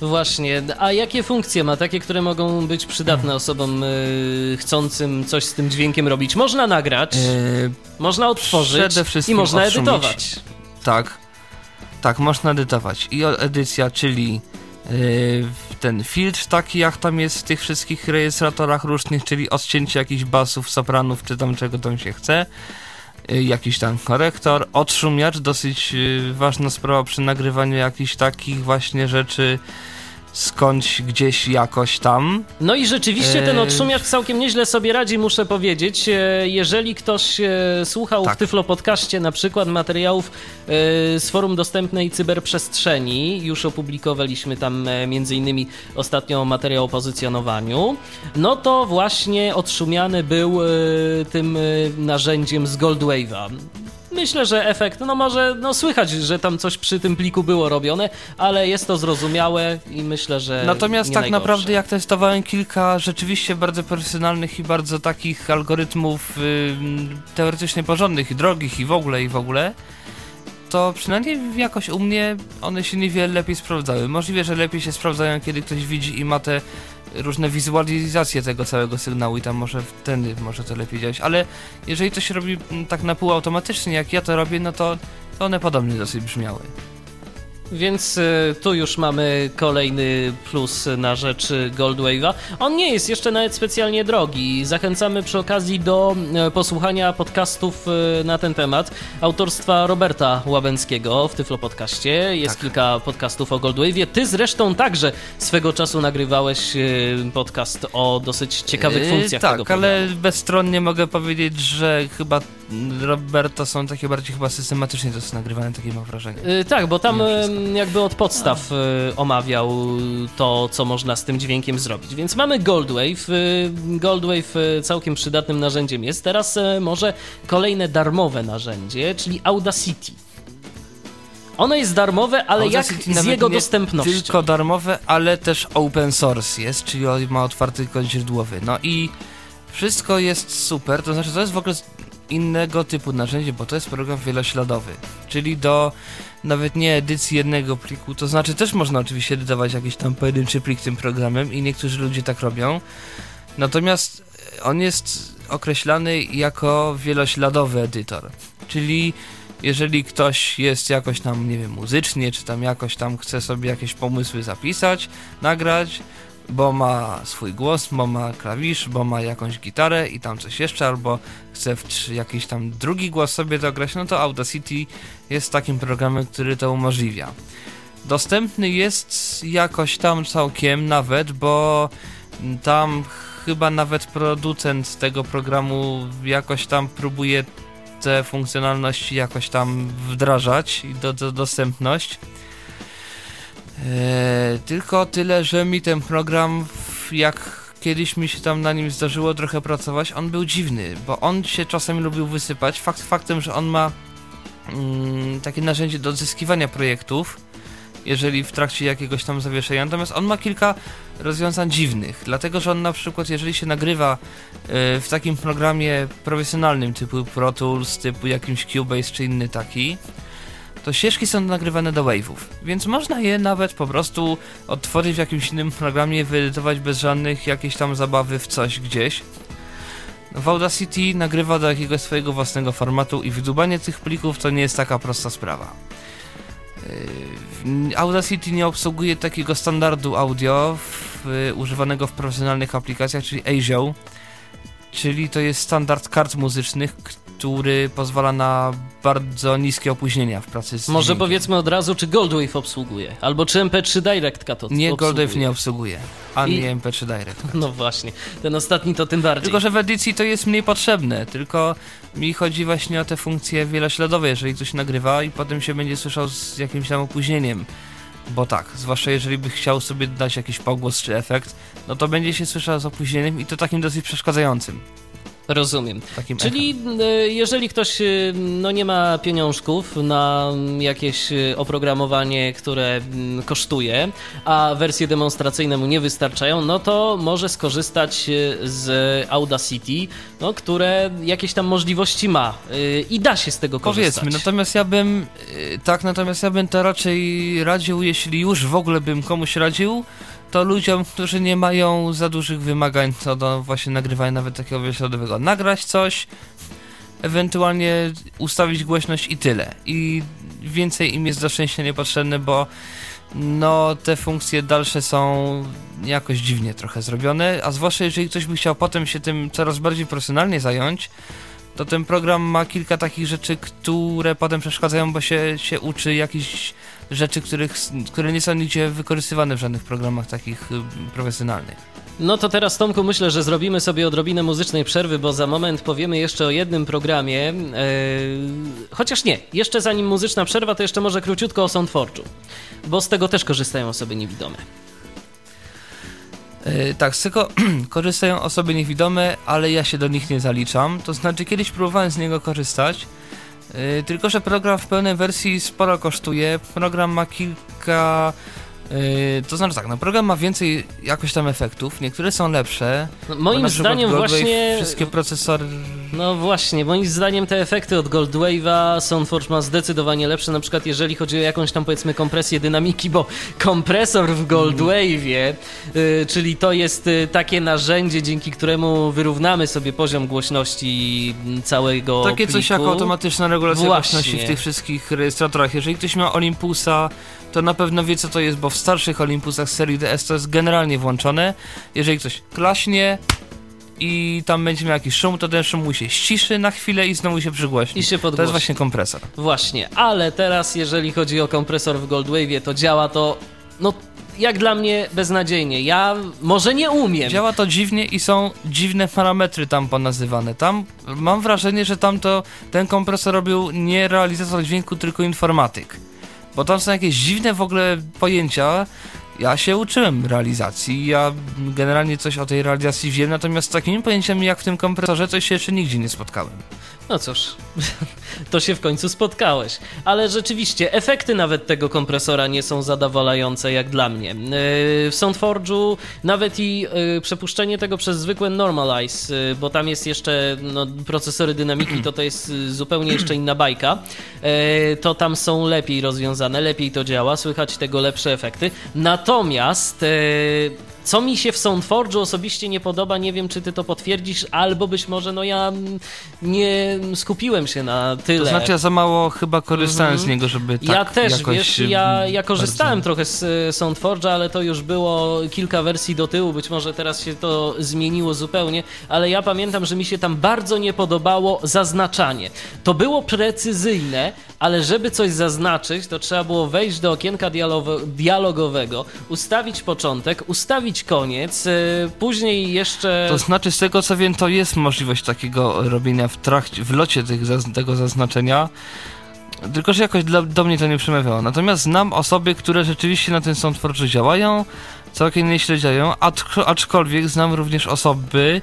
Właśnie, a jakie funkcje ma? Takie, które mogą być przydatne osobom y, chcącym coś z tym dźwiękiem robić. Można nagrać, Eee, można wszystkim i można odszumić. edytować. tak, tak, można edytować. I edycja, czyli yy, ten filtr taki, jak tam jest w tych wszystkich rejestratorach różnych, czyli odcięcie jakichś basów, sopranów, czy tam czego tam się chce. Yy, jakiś tam korektor, odszumiacz, dosyć yy, ważna sprawa przy nagrywaniu jakichś takich właśnie rzeczy skądś gdzieś jakoś tam. No i rzeczywiście ten Eee. odszumiacz całkiem nieźle sobie radzi, muszę powiedzieć. E, Jeżeli ktoś e, słuchał w Tak. Tyflo Podcaście na przykład materiałów e, z forum dostępnej cyberprzestrzeni, już opublikowaliśmy tam e, między innymi ostatnio materiał o pozycjonowaniu, no to właśnie odszumiany był e, tym e, narzędziem z Goldwave'a. Myślę, że efekt, no może, no słychać, że tam coś przy tym pliku było robione, ale jest to zrozumiałe i myślę, że Natomiast tak najgorsze. naprawdę jak testowałem kilka rzeczywiście bardzo profesjonalnych i bardzo takich algorytmów y, teoretycznie porządnych i drogich i w ogóle i w ogóle, to przynajmniej jakoś u mnie one się niewiele lepiej sprawdzały. Możliwe, że lepiej się sprawdzają, kiedy ktoś widzi i ma te różne wizualizacje tego całego sygnału i tam może wtedy może to lepiej działać, ale jeżeli to się robi mm, tak na pół automatycznie, jak ja to robię, no to, to one podobnie dosyć brzmiały. Więc y, tu już mamy kolejny plus na rzecz Goldwave'a. On nie jest jeszcze nawet specjalnie drogi. Zachęcamy przy okazji do y, posłuchania podcastów y, na ten temat autorstwa Roberta Łabęckiego w Tyflo Podcaście. Jest Tak. kilka podcastów o Goldwave'ie. Ty zresztą także swego czasu nagrywałeś y, podcast o dosyć ciekawych Yy, funkcjach tak, tego programu. ale bezstronnie mogę powiedzieć, że chyba Roberto są takie bardziej chyba systematycznie to jest nagrywane, takie mam wrażenie. Y, Tak, bo tam y, jakby od podstaw y, omawiał to, co można z tym dźwiękiem zrobić. Więc mamy Goldwave. y, Goldwave całkiem przydatnym narzędziem jest. Teraz może kolejne darmowe narzędzie, czyli Audacity. Ono jest darmowe, ale Audacity jak z jego nie dostępnością? Tylko darmowe, ale też open source jest, czyli on ma otwarty kod źródłowy. No i wszystko jest super, to znaczy to jest w ogóle innego typu narzędzie, bo to jest program wielośladowy, czyli do nawet nie edycji jednego pliku, to znaczy też można oczywiście edytować jakiś tam pojedynczy plik tym programem i niektórzy ludzie tak robią, natomiast on jest określany jako wielośladowy edytor, czyli jeżeli ktoś jest jakoś tam, nie wiem, muzycznie, czy tam jakoś tam chce sobie jakieś pomysły zapisać, nagrać, bo ma swój głos, bo ma klawisz, bo ma jakąś gitarę i tam coś jeszcze, albo chce w jakiś tam drugi głos sobie dograć, no to Audacity jest takim programem, który to umożliwia. Dostępny jest jakoś tam całkiem nawet, bo tam chyba nawet producent tego programu jakoś tam próbuje te funkcjonalności jakoś tam wdrażać i do, do dostępność. Eee, tylko tyle, że mi ten program, jak kiedyś mi się tam na nim zdarzyło trochę pracować, on był dziwny, bo on się czasami lubił wysypać. Fakt faktem, że on ma mm, takie narzędzie do odzyskiwania projektów, jeżeli w trakcie jakiegoś tam zawieszenia. Natomiast on ma kilka rozwiązań dziwnych, dlatego że on na przykład, jeżeli się nagrywa e, w takim programie profesjonalnym typu Pro Tools, typu jakimś Cubase czy inny taki, to ścieżki są nagrywane do wave'ów, więc można je nawet po prostu odtworzyć w jakimś innym programie, wyedytować bez żadnych jakiejś tam zabawy w coś gdzieś. W Audacity nagrywa do jakiegoś swojego własnego formatu i wydubanie tych plików to nie jest taka prosta sprawa. Yy, Audacity nie obsługuje takiego standardu audio w, używanego w profesjonalnych aplikacjach, czyli ASIO, czyli to jest standard kart muzycznych, który pozwala na bardzo niskie opóźnienia w pracy z Może dźwiękiem. powiedzmy od razu, czy Goldwave obsługuje, albo czy MP3 Directka to Nie, obsługuje. Goldwave nie obsługuje, ani I- MP3 Direct. No właśnie, ten ostatni to tym bardziej. Tylko, że w edycji to jest mniej potrzebne, tylko mi chodzi właśnie o te funkcje wielośladowe, jeżeli ktoś nagrywa i potem się będzie słyszał z jakimś tam opóźnieniem. Bo tak, zwłaszcza jeżeli by chciał sobie dać jakiś pogłos czy efekt, no to będzie się słyszał z opóźnieniem i to takim dosyć przeszkadzającym. Rozumiem. Czyli e, jeżeli ktoś e, no, nie ma pieniążków na jakieś e, oprogramowanie, które mm, kosztuje, a wersje demonstracyjne mu nie wystarczają, no to może skorzystać z Audacity, no, które jakieś tam możliwości ma i da się z tego korzystać. Powiedzmy, natomiast ja bym, tak, natomiast ja bym to raczej radził, jeśli już w ogóle bym komuś radził, to ludziom, którzy nie mają za dużych wymagań co do właśnie nagrywania nawet takiego wyśladowego. Nagrać coś, ewentualnie ustawić głośność i tyle. I więcej im jest do szczęścia niepotrzebne, bo no te funkcje dalsze są jakoś dziwnie trochę zrobione, a zwłaszcza jeżeli ktoś by chciał potem się tym coraz bardziej profesjonalnie zająć, to ten program ma kilka takich rzeczy, które potem przeszkadzają, bo się, się uczy jakichś rzeczy, których, które nie są nigdzie wykorzystywane w żadnych programach takich y, profesjonalnych. No to teraz, Tomku, myślę, że zrobimy sobie odrobinę muzycznej przerwy, bo za moment powiemy jeszcze o jednym programie. Yy, chociaż nie, jeszcze zanim muzyczna przerwa, to jeszcze może króciutko o SoundForge'u, bo z tego też korzystają osoby niewidome. Yy, tak, z tego korzystają osoby niewidome, ale ja się do nich nie zaliczam. To znaczy, kiedyś próbowałem z niego korzystać, tylko że program w pełnej wersji sporo kosztuje. Program ma kilka. Yy, to znaczy tak, no program ma więcej jakoś tam efektów, niektóre są lepsze. No, moim zdaniem Goldwave właśnie... Wszystkie procesory. No właśnie, moim zdaniem te efekty od Goldwave'a SoundForge ma zdecydowanie lepsze, na przykład jeżeli chodzi o jakąś tam powiedzmy kompresję dynamiki, bo kompresor w Goldwave'ie, y, czyli to jest y, takie narzędzie, dzięki któremu wyrównamy sobie poziom głośności całego Takie coś jak pliku. automatyczna regulacja Właśnie. głośności w tych wszystkich rejestratorach. Jeżeli ktoś ma Olympusa, to na pewno wie co to jest, bo w starszych Olympusach serii DS to jest generalnie włączone. Jeżeli ktoś klaśnie i tam będzie miał jakiś szum, to ten szum mu się ściszy na chwilę i znowu się przygłośni. I się To jest właśnie kompresor. Właśnie, ale teraz jeżeli chodzi o kompresor w Goldwave'ie, to działa to, no jak dla mnie beznadziejnie. Ja może nie umiem. Działa to dziwnie i są dziwne parametry tam ponazywane. Tam mam wrażenie, że tam to ten kompresor robił nie realizator dźwięku, tylko informatyk. Bo tam są jakieś dziwne w ogóle pojęcia. Ja się uczyłem realizacji, ja generalnie coś o tej realizacji wiem, natomiast z takimi pojęciami jak w tym kompresorze to się jeszcze nigdzie nie spotkałem. No cóż, to się w końcu spotkałeś. Ale rzeczywiście, efekty nawet tego kompresora nie są zadowalające jak dla mnie. Yy, W SoundForge'u nawet i yy, przepuszczenie tego przez zwykłe Normalize, yy, bo tam jest jeszcze no, procesory dynamiki, to to jest zupełnie jeszcze inna bajka, to tam są lepiej rozwiązane, lepiej to działa, słychać tego lepsze efekty. Natomiast... co mi się w SoundForge'u osobiście nie podoba, nie wiem czy ty to potwierdzisz, albo być może no ja mm, nie skupiłem się na tyle. To znaczy ja za mało chyba korzystałem Mhm. z niego, żeby tak ja też, wiesz, ja, ja bardzo- korzystałem trochę z e, SoundForge'a, ale to już było kilka wersji do tyłu, być może teraz się to zmieniło zupełnie, ale ja pamiętam, że mi się tam bardzo nie podobało zaznaczanie. To było precyzyjne, ale żeby coś zaznaczyć, to trzeba było wejść do okienka dialogo- dialogowego, ustawić początek, ustawić koniec, e, później jeszcze... To znaczy, z tego co wiem, to jest możliwość takiego robienia w trakcie, w locie tego zaznaczenia. Tylko, że jakoś dla, do mnie to nie przemawiało. Natomiast znam osoby, które rzeczywiście na tym SoundForge działają, całkiem nieźle działają, acz- aczkolwiek znam również osoby,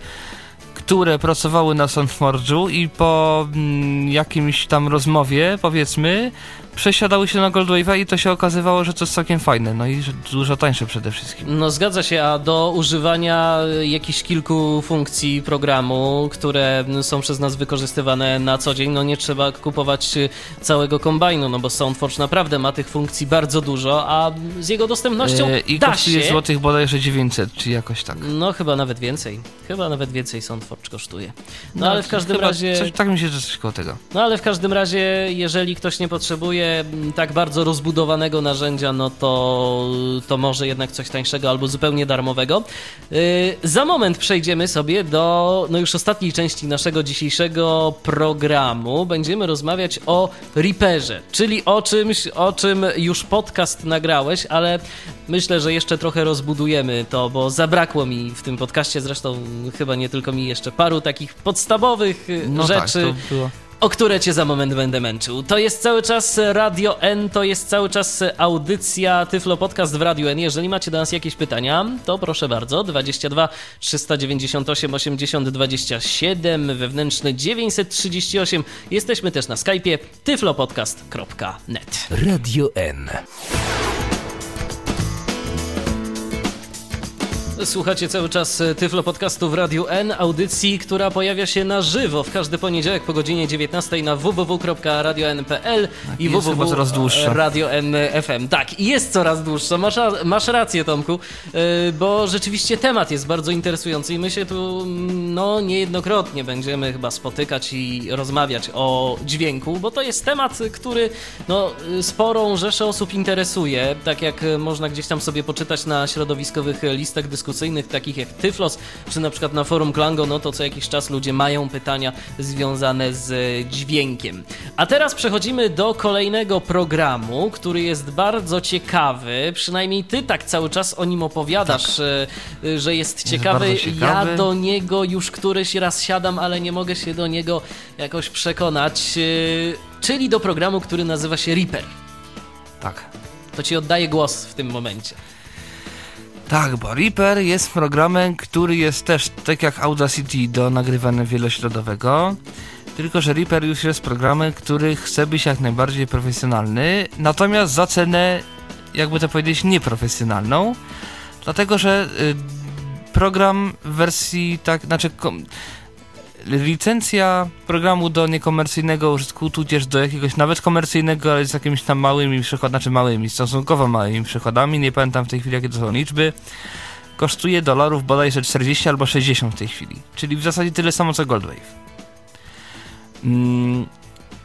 które pracowały na SoundForge'u i po mm, jakimś tam rozmowie, powiedzmy, przesiadały się na Goldwave'a i to się okazywało, że to jest całkiem fajne, no i że dużo tańsze przede wszystkim. No zgadza się, a do używania jakichś kilku funkcji programu, które są przez nas wykorzystywane na co dzień, no nie trzeba kupować y, całego kombajnu, no bo SoundForge naprawdę ma tych funkcji bardzo dużo, a z jego dostępnością E, I da kosztuje się... złotych bodajże 900, czy jakoś tak. No chyba nawet więcej. Chyba nawet więcej SoundForge kosztuje. No, ale w każdym razie... Coś, tak mi się, że coś koło tego. No ale w każdym razie, jeżeli ktoś nie potrzebuje mm, tak bardzo rozbudowanego narzędzia, no to, to może jednak coś tańszego albo zupełnie darmowego. Yy, za moment przejdziemy sobie do no już ostatniej części naszego dzisiejszego programu. Będziemy rozmawiać o Reaperze, czyli o czymś, o czym już podcast nagrałeś, ale myślę, że jeszcze trochę rozbudujemy to, bo zabrakło mi w tym podcaście, zresztą chyba nie tylko mi jeszcze paru takich podstawowych y, No rzeczy tak, to było. O które cię za moment będę męczył. To jest cały czas Radio N, to jest cały czas audycja Tyflo Podcast w Radio N. Jeżeli macie do nas jakieś pytania, to proszę bardzo, 22 398 80 27, wewnętrzny 938. Jesteśmy też na Skype'ie tyflopodcast.net. Radio N. Słuchacie cały czas e, Tyflo Podcastu w Radiu N, audycji, która pojawia się na żywo w każdy poniedziałek po godzinie 19 na www.radio.n.pl i coraz dłuższa. www.radio.n.fm. Tak, i jest coraz dłuższa. Masz, masz rację, Tomku, e, bo rzeczywiście temat jest bardzo interesujący i my się tu mm, no, niejednokrotnie będziemy chyba spotykać i rozmawiać o dźwięku, bo to jest temat, który no, sporą rzeszę osób interesuje, tak jak e, można gdzieś tam sobie poczytać na środowiskowych e, listach dyskusyjnych, takich jak Tyflos, czy na przykład na forum Klango, no to co jakiś czas ludzie mają pytania związane z dźwiękiem. A teraz przechodzimy do kolejnego programu, który jest bardzo ciekawy, przynajmniej ty tak cały czas o nim opowiadasz, e, e, że jest ciekawy. bardzo ciekawy. Ja do niego już któryś raz siadam, ale nie mogę się do niego jakoś przekonać, e, czyli do programu, który nazywa się Reaper. Tak. To ci oddaję głos w tym momencie. Tak, bo Reaper jest programem, który jest też, tak jak Audacity, do nagrywania wielośrodowego. Tylko, że Reaper już jest programem, który chce być jak najbardziej profesjonalny, natomiast za cenę, jakby to powiedzieć, nieprofesjonalną. Dlatego, że y, program w wersji tak, znaczy kom, licencja programu do niekomercyjnego użytku, tudzież do jakiegoś nawet komercyjnego, ale z jakimiś tam małymi przychodami, znaczy małymi, stosunkowo małymi przychodami, nie pamiętam w tej chwili jakie to są liczby, kosztuje dolarów bodajże 40 albo 60 w tej chwili, czyli w zasadzie tyle samo co Goldwave. Mm,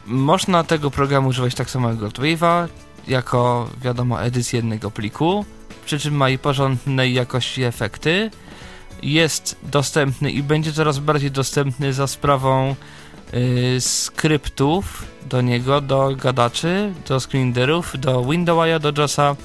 można tego programu używać tak samo jak Goldwave'a, jako wiadomo edycję jednego pliku, przy czym ma i porządnej jakości efekty. Jest dostępny i będzie coraz bardziej dostępny za sprawą y, skryptów do niego, do gadaczy, do screenreaderów, do WindowI'a, do JOSa,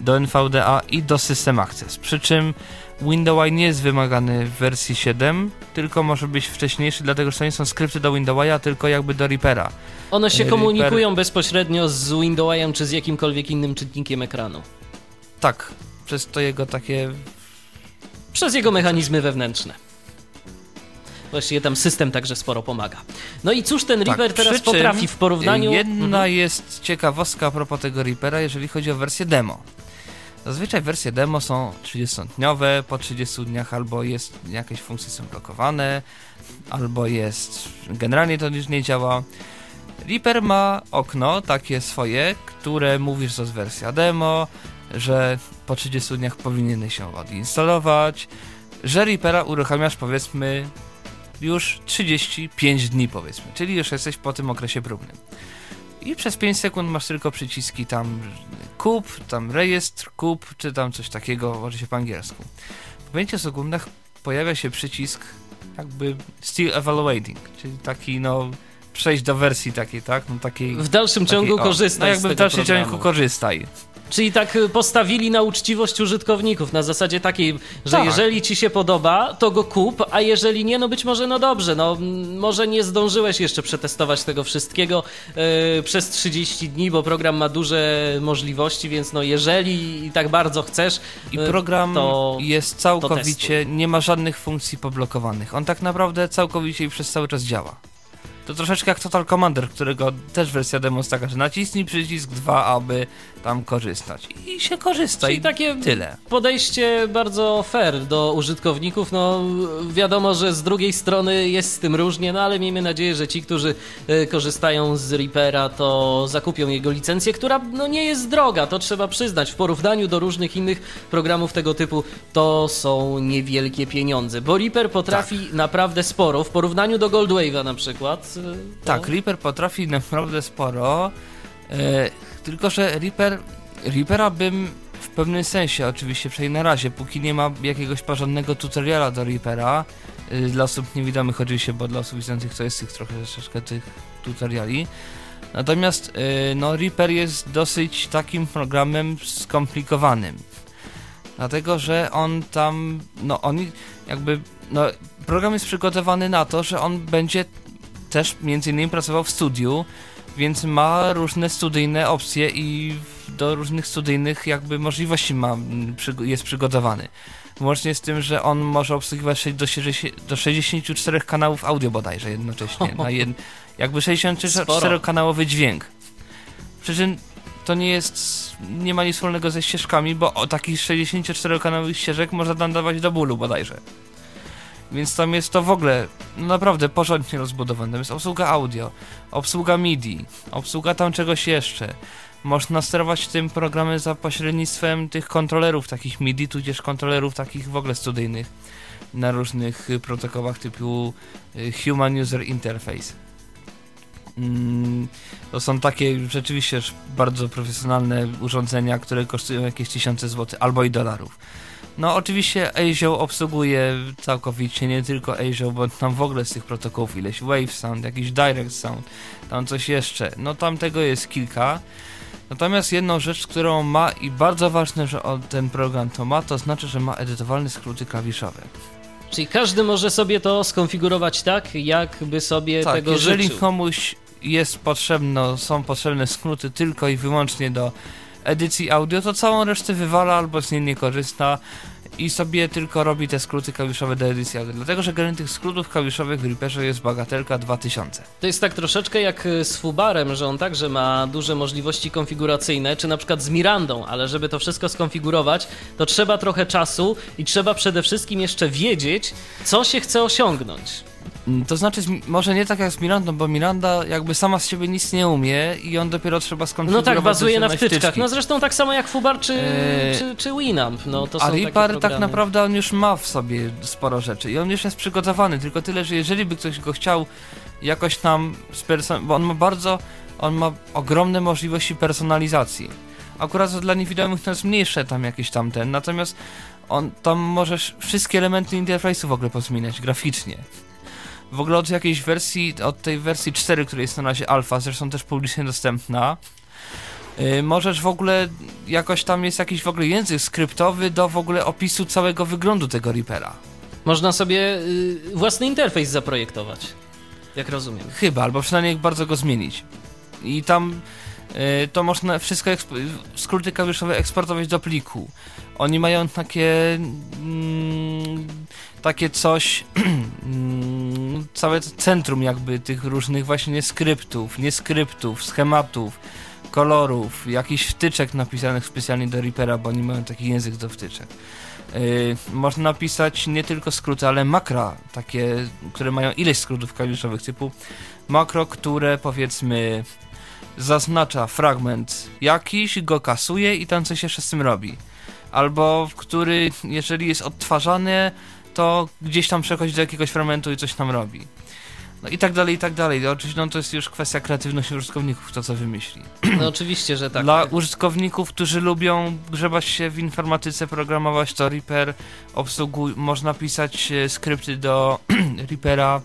do NVDA i do System Access. Przy czym WindowI nie jest wymagany w wersji 7, tylko może być wcześniejszy, dlatego że to nie są skrypty do WindowI'a, tylko jakby do Reapera. One się Reaper- komunikują bezpośrednio z Windowsem czy z jakimkolwiek innym czytnikiem ekranu. Tak, przez to jego takie Przez jego mechanizmy wewnętrzne. Właściwie tam system także sporo pomaga. No i cóż ten Tak, Reaper teraz potrafi w porównaniu... Jedna Mhm. jest ciekawostka a propos tego Reapera, jeżeli chodzi o wersję demo. Zazwyczaj wersje demo są 30-dniowe, po 30 dniach albo jest jakieś funkcje są blokowane, albo jest generalnie to już nie działa. Reaper ma okno takie swoje, które mówi, że to jest wersja demo, że po 30 dniach powinieneś się odinstalować, że Reapera uruchamiasz powiedzmy już 35 dni powiedzmy, czyli już jesteś po tym okresie próbnym. I przez 5 sekund masz tylko przyciski tam kup, tam rejestr, kup, czy tam coś takiego, oczywiście po angielsku. Po 5 sekundach pojawia się przycisk jakby still evaluating, czyli taki no przejść do wersji takiej, tak? No takiej... W dalszym ciągu takiej, o, korzystać No jakby w dalszym programu. ciągu korzystaj. Czyli tak y, postawili na uczciwość użytkowników, na zasadzie takiej, że Tak. jeżeli ci się podoba, to go kup, a jeżeli nie, no być może no dobrze, no może nie zdążyłeś jeszcze przetestować tego wszystkiego y, przez 30 dni, bo program ma duże możliwości, więc no jeżeli tak bardzo chcesz, I y, program to jest całkowicie, nie ma żadnych funkcji poblokowanych. On tak naprawdę całkowicie i przez cały czas działa. To troszeczkę jak Total Commander, którego też wersja demo jest taka, że naciśnij przycisk 2, aby tam korzystać. I się korzysta Czyli i takie tyle. podejście bardzo fair do użytkowników. No wiadomo, że z drugiej strony jest z tym różnie, no ale miejmy nadzieję, że ci, którzy e, korzystają z Reapera, to zakupią jego licencję, która no nie jest droga, to trzeba przyznać. W porównaniu do różnych innych programów tego typu to są niewielkie pieniądze, bo Reaper potrafi Tak. naprawdę sporo w porównaniu do Goldwave'a na przykład. e, to- Tak, Reaper potrafi naprawdę sporo, e, tylko że Reaper, Reapera bym w pewnym sensie, oczywiście przynajmniej na razie, póki nie ma jakiegoś porządnego tutoriala do Reapera, e, dla osób niewidomych oczywiście, bo dla osób widzących to jest tych trochę troszeczkę tych tutoriali. Natomiast e, no, Reaper jest dosyć takim programem skomplikowanym. Dlatego, że on tam, no on jakby, no program jest przygotowany na to, że on będzie też między innymi pracował w studiu, więc ma różne studyjne opcje i do różnych studyjnych jakby możliwości ma, jest przygotowany. Łącznie z tym, że on może obsługiwać do, do 64 kanałów audio bodajże jednocześnie. Na jed, jakby 64-kanałowy dźwięk. Przy czym to nie jest, nie ma nic wspólnego ze ścieżkami, bo o takich 64-kanałowych ścieżek można tam dawać do bólu bodajże. Więc tam jest to w ogóle no naprawdę porządnie rozbudowane. Tam jest obsługa audio, obsługa MIDI, obsługa tam czegoś jeszcze. Można sterować tym programem za pośrednictwem tych kontrolerów takich MIDI, tudzież kontrolerów takich w ogóle studyjnych na różnych protokołach typu y, Human User Interface. Mm, to są takie rzeczywiście bardzo profesjonalne urządzenia, które kosztują jakieś tysiące złotych albo i dolarów. No oczywiście ASIO obsługuje całkowicie, nie tylko ASIO, bo tam w ogóle z tych protokołów ileś Wave Sound, jakiś Direct Sound, tam coś jeszcze. No tam tego jest kilka. Natomiast jedną rzecz, którą ma i bardzo ważne, że ten program to ma, to znaczy, że ma edytowalne skróty klawiszowe. Czyli każdy może sobie to skonfigurować tak, jakby sobie tak, tego jeżeli życzył. komuś jest potrzebno, są potrzebne skróty tylko i wyłącznie do edycji audio, to całą resztę wywala albo z niej nie korzysta i sobie tylko robi te skróty klawiszowe do edycji audio. Dlatego, że granie tych skrótów klawiszowych w Reaperze jest bagatelka 2000. To jest tak troszeczkę jak z Fubarem, że on także ma duże możliwości konfiguracyjne, czy na przykład z Mirandą, ale żeby to wszystko skonfigurować, to trzeba trochę czasu i trzeba przede wszystkim jeszcze wiedzieć, co się chce osiągnąć. Mm, to znaczy, może nie tak jak z Mirandą, bo Miranda jakby sama z siebie nic nie umie i on dopiero trzeba skonfigurować. No tak, bazuje na wtyczkach. Wtyczki. No zresztą tak samo jak Fubar czy, eee, czy, czy Winamp. No, to a Reaper tak naprawdę on już ma w sobie sporo rzeczy i on już jest przygotowany, tylko tyle, że jeżeli by ktoś go chciał jakoś tam bo on ma bardzo, on ma ogromne możliwości personalizacji. Akurat dla niewidomych to jest mniejsze tam jakieś tamten, natomiast on tam możesz wszystkie elementy interfejsu w ogóle pozmieniać graficznie. W ogóle od jakiejś wersji, od tej wersji 4, która jest na razie alfa, zresztą też publicznie dostępna, yy, możesz w ogóle, jakoś tam jest jakiś w ogóle język skryptowy do w ogóle opisu całego wyglądu tego Reapera. Można sobie yy, własny interfejs zaprojektować, jak rozumiem. Chyba, albo przynajmniej bardzo go zmienić. I tam yy, to można wszystko, skróty klawiszowe eksportować do pliku. Oni mają takie... Mm, takie coś, mm, całe centrum jakby tych różnych właśnie skryptów, nieskryptów, schematów, kolorów, jakichś wtyczek napisanych specjalnie do Reapera, bo oni mają taki język do wtyczek. Yy, można napisać nie tylko skróty, ale makra, takie, które mają ileś skrótów klawiszowych, typu makro, które powiedzmy zaznacza fragment jakiś, go kasuje i tam coś jeszcze z tym robi. Albo który, jeżeli jest odtwarzany, to gdzieś tam przechodzi do jakiegoś fragmentu i coś tam robi. No i tak dalej, i tak dalej. Oczywiście no, to jest już kwestia kreatywności użytkowników, to co wymyśli. No oczywiście, że tak. Dla użytkowników, którzy lubią grzebać się w informatyce, programować, to Reaper obsługuj, można pisać e, skrypty do Reapera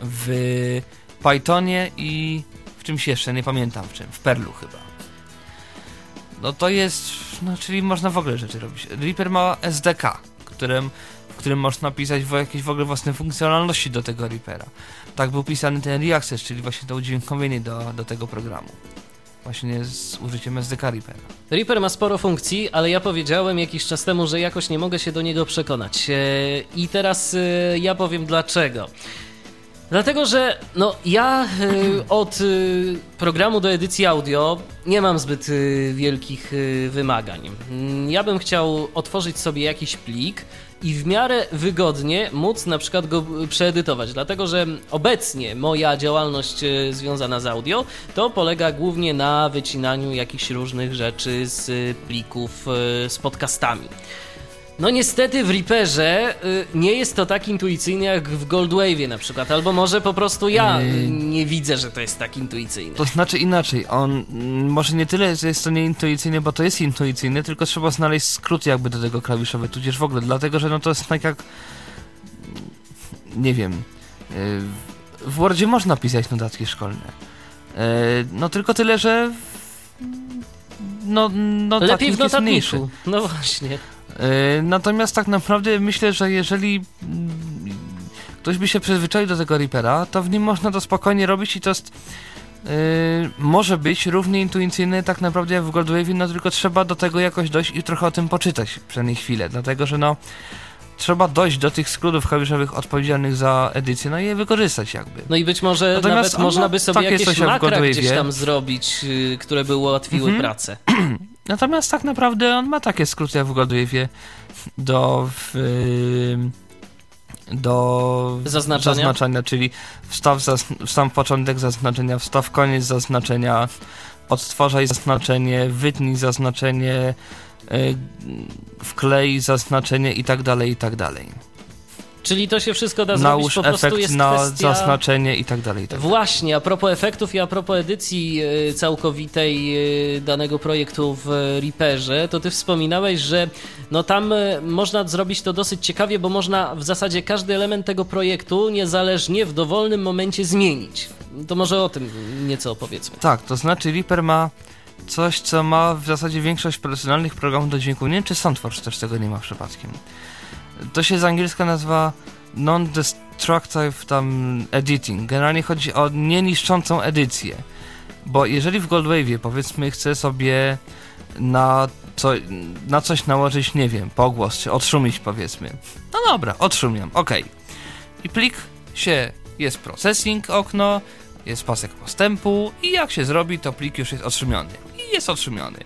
w Pythonie i w czymś jeszcze, nie pamiętam w czym, w Perlu chyba. No to jest, no czyli można w ogóle rzeczy robić. Reaper ma SDK, którym którym można pisać jakieś w ogóle własne funkcjonalności do tego Reapera. Tak był pisany ten Reaccess, czyli właśnie to udźwiękowienie do, do tego programu. Właśnie z użyciem SDK Reapera. Reaper ma sporo funkcji, ale ja powiedziałem jakiś czas temu, że jakoś nie mogę się do niego przekonać. E, I teraz e, ja powiem dlaczego. Dlatego, że no, ja y, od programu do edycji audio nie mam zbyt wielkich wymagań. Mm, ja bym chciał otworzyć sobie jakiś plik, i w miarę wygodnie móc na przykład go przeedytować, dlatego że obecnie moja działalność e, związana z audio to polega głównie na wycinaniu jakichś różnych rzeczy z plików e, z podcastami. No niestety w Reaperze y, nie jest to tak intuicyjne jak w Goldwave'ie na przykład, albo może po prostu ja nie widzę, że to jest tak intuicyjne. To znaczy inaczej, on mm, może nie tyle, że jest to nieintuicyjne, bo to jest intuicyjne, tylko trzeba znaleźć skrót jakby do tego klawiszowy, tudzież w ogóle, dlatego, że no to jest tak jak nie wiem, y, w Wordzie można pisać notatki szkolne. Y, no tylko tyle, że no, no Lepiej w notatniku. No właśnie. E, natomiast tak naprawdę myślę, że jeżeli ktoś by się przyzwyczaił do tego Reapera, to w nim można to spokojnie robić i to jest yy, może być równie intuicyjny tak naprawdę jak w Goldwave, no tylko trzeba do tego jakoś dojść i trochę o tym poczytać przynajmniej chwilę, dlatego że no trzeba dojść do tych skrótów klawiszowych odpowiedzialnych za edycję, no i je wykorzystać jakby. No i być może Natomiast nawet można ono by sobie takie jakieś makra gdzieś tam zrobić, y, które by ułatwiły Mhm. pracę. Natomiast tak naprawdę on ma takie skróty jak w Goldwave'ie do w, do Zaznaczania? zaznaczania, czyli wstaw, zas- wstaw początek zaznaczenia, wstaw koniec zaznaczenia, odtwarzaj zaznaczenie, wytnij zaznaczenie, yy, wklej zaznaczenie i tak dalej, i tak dalej. Czyli to się wszystko da Nałóż zrobić, po prostu efekt jest na kwestia... zaznaczenie i tak dalej. I tak dalej. Właśnie, a propos efektów i a propos edycji y, całkowitej y, danego projektu w Reaperze, to ty wspominałeś, że no tam y, można zrobić to dosyć ciekawie, bo można w zasadzie każdy element tego projektu niezależnie w dowolnym momencie zmienić. To może o tym nieco opowiedzmy. Tak, to znaczy Reaper ma coś, co ma w zasadzie większość profesjonalnych programów do dźwięku. Nie wiem, czy Soundforge też tego nie ma przypadkiem. To się z angielska nazywa Non-Destructive tam Editing. Generalnie chodzi o nieniszczącą edycję. Bo jeżeli w Goldwave'ie powiedzmy chcę sobie na, co, na coś nałożyć, nie wiem, pogłos, czy odszumić powiedzmy. No dobra, odszumiam, ok. I plik się, jest processing okno, jest pasek postępu i jak się zrobi, to plik już jest odszumiony. I jest odszumiony.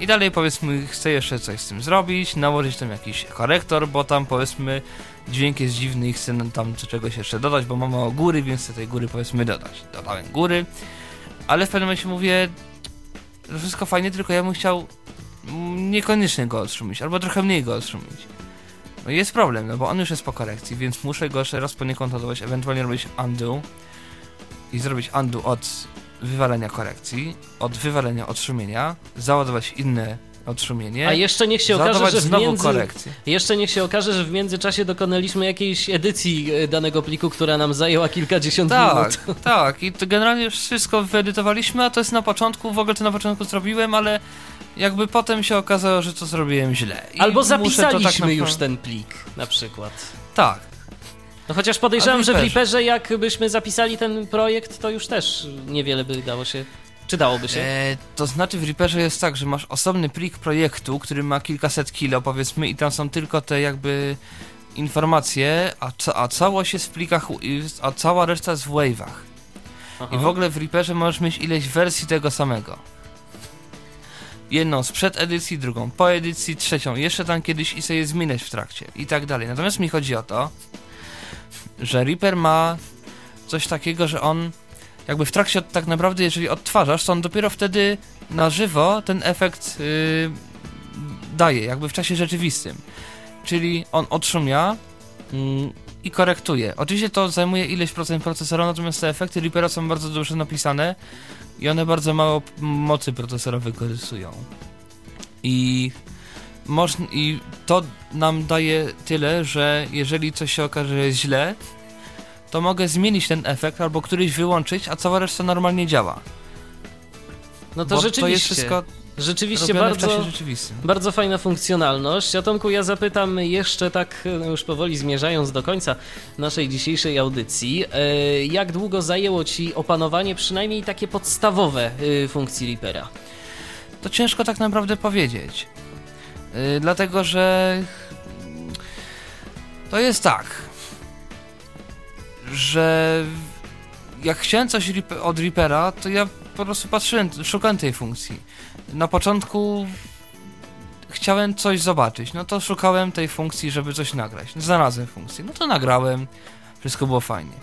I dalej powiedzmy, chcę jeszcze coś z tym zrobić, nałożyć tam jakiś korektor, bo tam powiedzmy dźwięk jest dziwny i chcę tam czegoś jeszcze dodać, bo mam mało góry, więc chcę tej góry powiedzmy dodać. Dodałem góry, ale w pewnym momencie mówię, że wszystko fajnie, tylko ja bym chciał niekoniecznie go odszumić, albo trochę mniej go odszumić. No jest problem, no bo on już jest po korekcji, więc muszę go jeszcze raz poniekąd odwołać, ewentualnie robić undo i zrobić undo od wywalenia korekcji, od wywalenia odszumienia, załadować inne odszumienie, A jeszcze niech się okaże, że w między... korekcję. Jeszcze niech się okaże, że w międzyczasie dokonaliśmy jakiejś edycji e, danego pliku, która nam zajęła kilkadziesiąt Tak, minut. tak. I to generalnie wszystko wyedytowaliśmy, a to jest na początku, w ogóle to na początku zrobiłem, ale jakby potem się okazało, że to zrobiłem źle. I Albo tak zapisaliśmy naprawdę- już ten plik, na przykład. Tak. No chociaż podejrzewam, że w Reaperze? Jakbyśmy zapisali ten projekt, to już też niewiele by dało się... Czy dałoby się? E, to znaczy w Reaperze jest tak, że masz osobny plik projektu, który ma kilkaset kilo powiedzmy i tam są tylko te jakby informacje, a, ca- a całość jest w plikach, a cała reszta jest w wave'ach. I w ogóle w Reaperze możesz mieć ileś wersji tego samego. Jedną sprzed edycji, drugą po edycji, trzecią jeszcze tam kiedyś i sobie je zmieniać w trakcie i tak dalej. Natomiast mi chodzi o to, że Reaper ma coś takiego, że on jakby w trakcie tak naprawdę, jeżeli odtwarzasz, to on dopiero wtedy na żywo ten efekt yy, daje, jakby w czasie rzeczywistym. Czyli on otrzumia mm, i korektuje. Oczywiście to zajmuje ileś procent procesora, natomiast te efekty Reapera są bardzo dobrze napisane i one bardzo mało mocy procesora wykorzystują. I, moż- I to nam daje tyle, że jeżeli coś się okaże, że jest źle, to mogę zmienić ten efekt albo któryś wyłączyć, a cała reszta normalnie działa. No to Bo rzeczywiście, to jest wszystko rzeczywiście bardzo, bardzo fajna funkcjonalność. A Tomku, ja zapytam jeszcze tak, no już powoli zmierzając do końca naszej dzisiejszej audycji, e, jak długo zajęło Ci opanowanie przynajmniej takie podstawowe y, funkcji Reapera? To ciężko tak naprawdę powiedzieć. Yy, dlatego, że to jest tak, że jak chciałem coś od Reapera, to ja po prostu patrzyłem, szukałem tej funkcji. Na początku chciałem coś zobaczyć, no to szukałem tej funkcji, żeby coś nagrać. Znalazłem funkcję, no to nagrałem, wszystko było fajnie.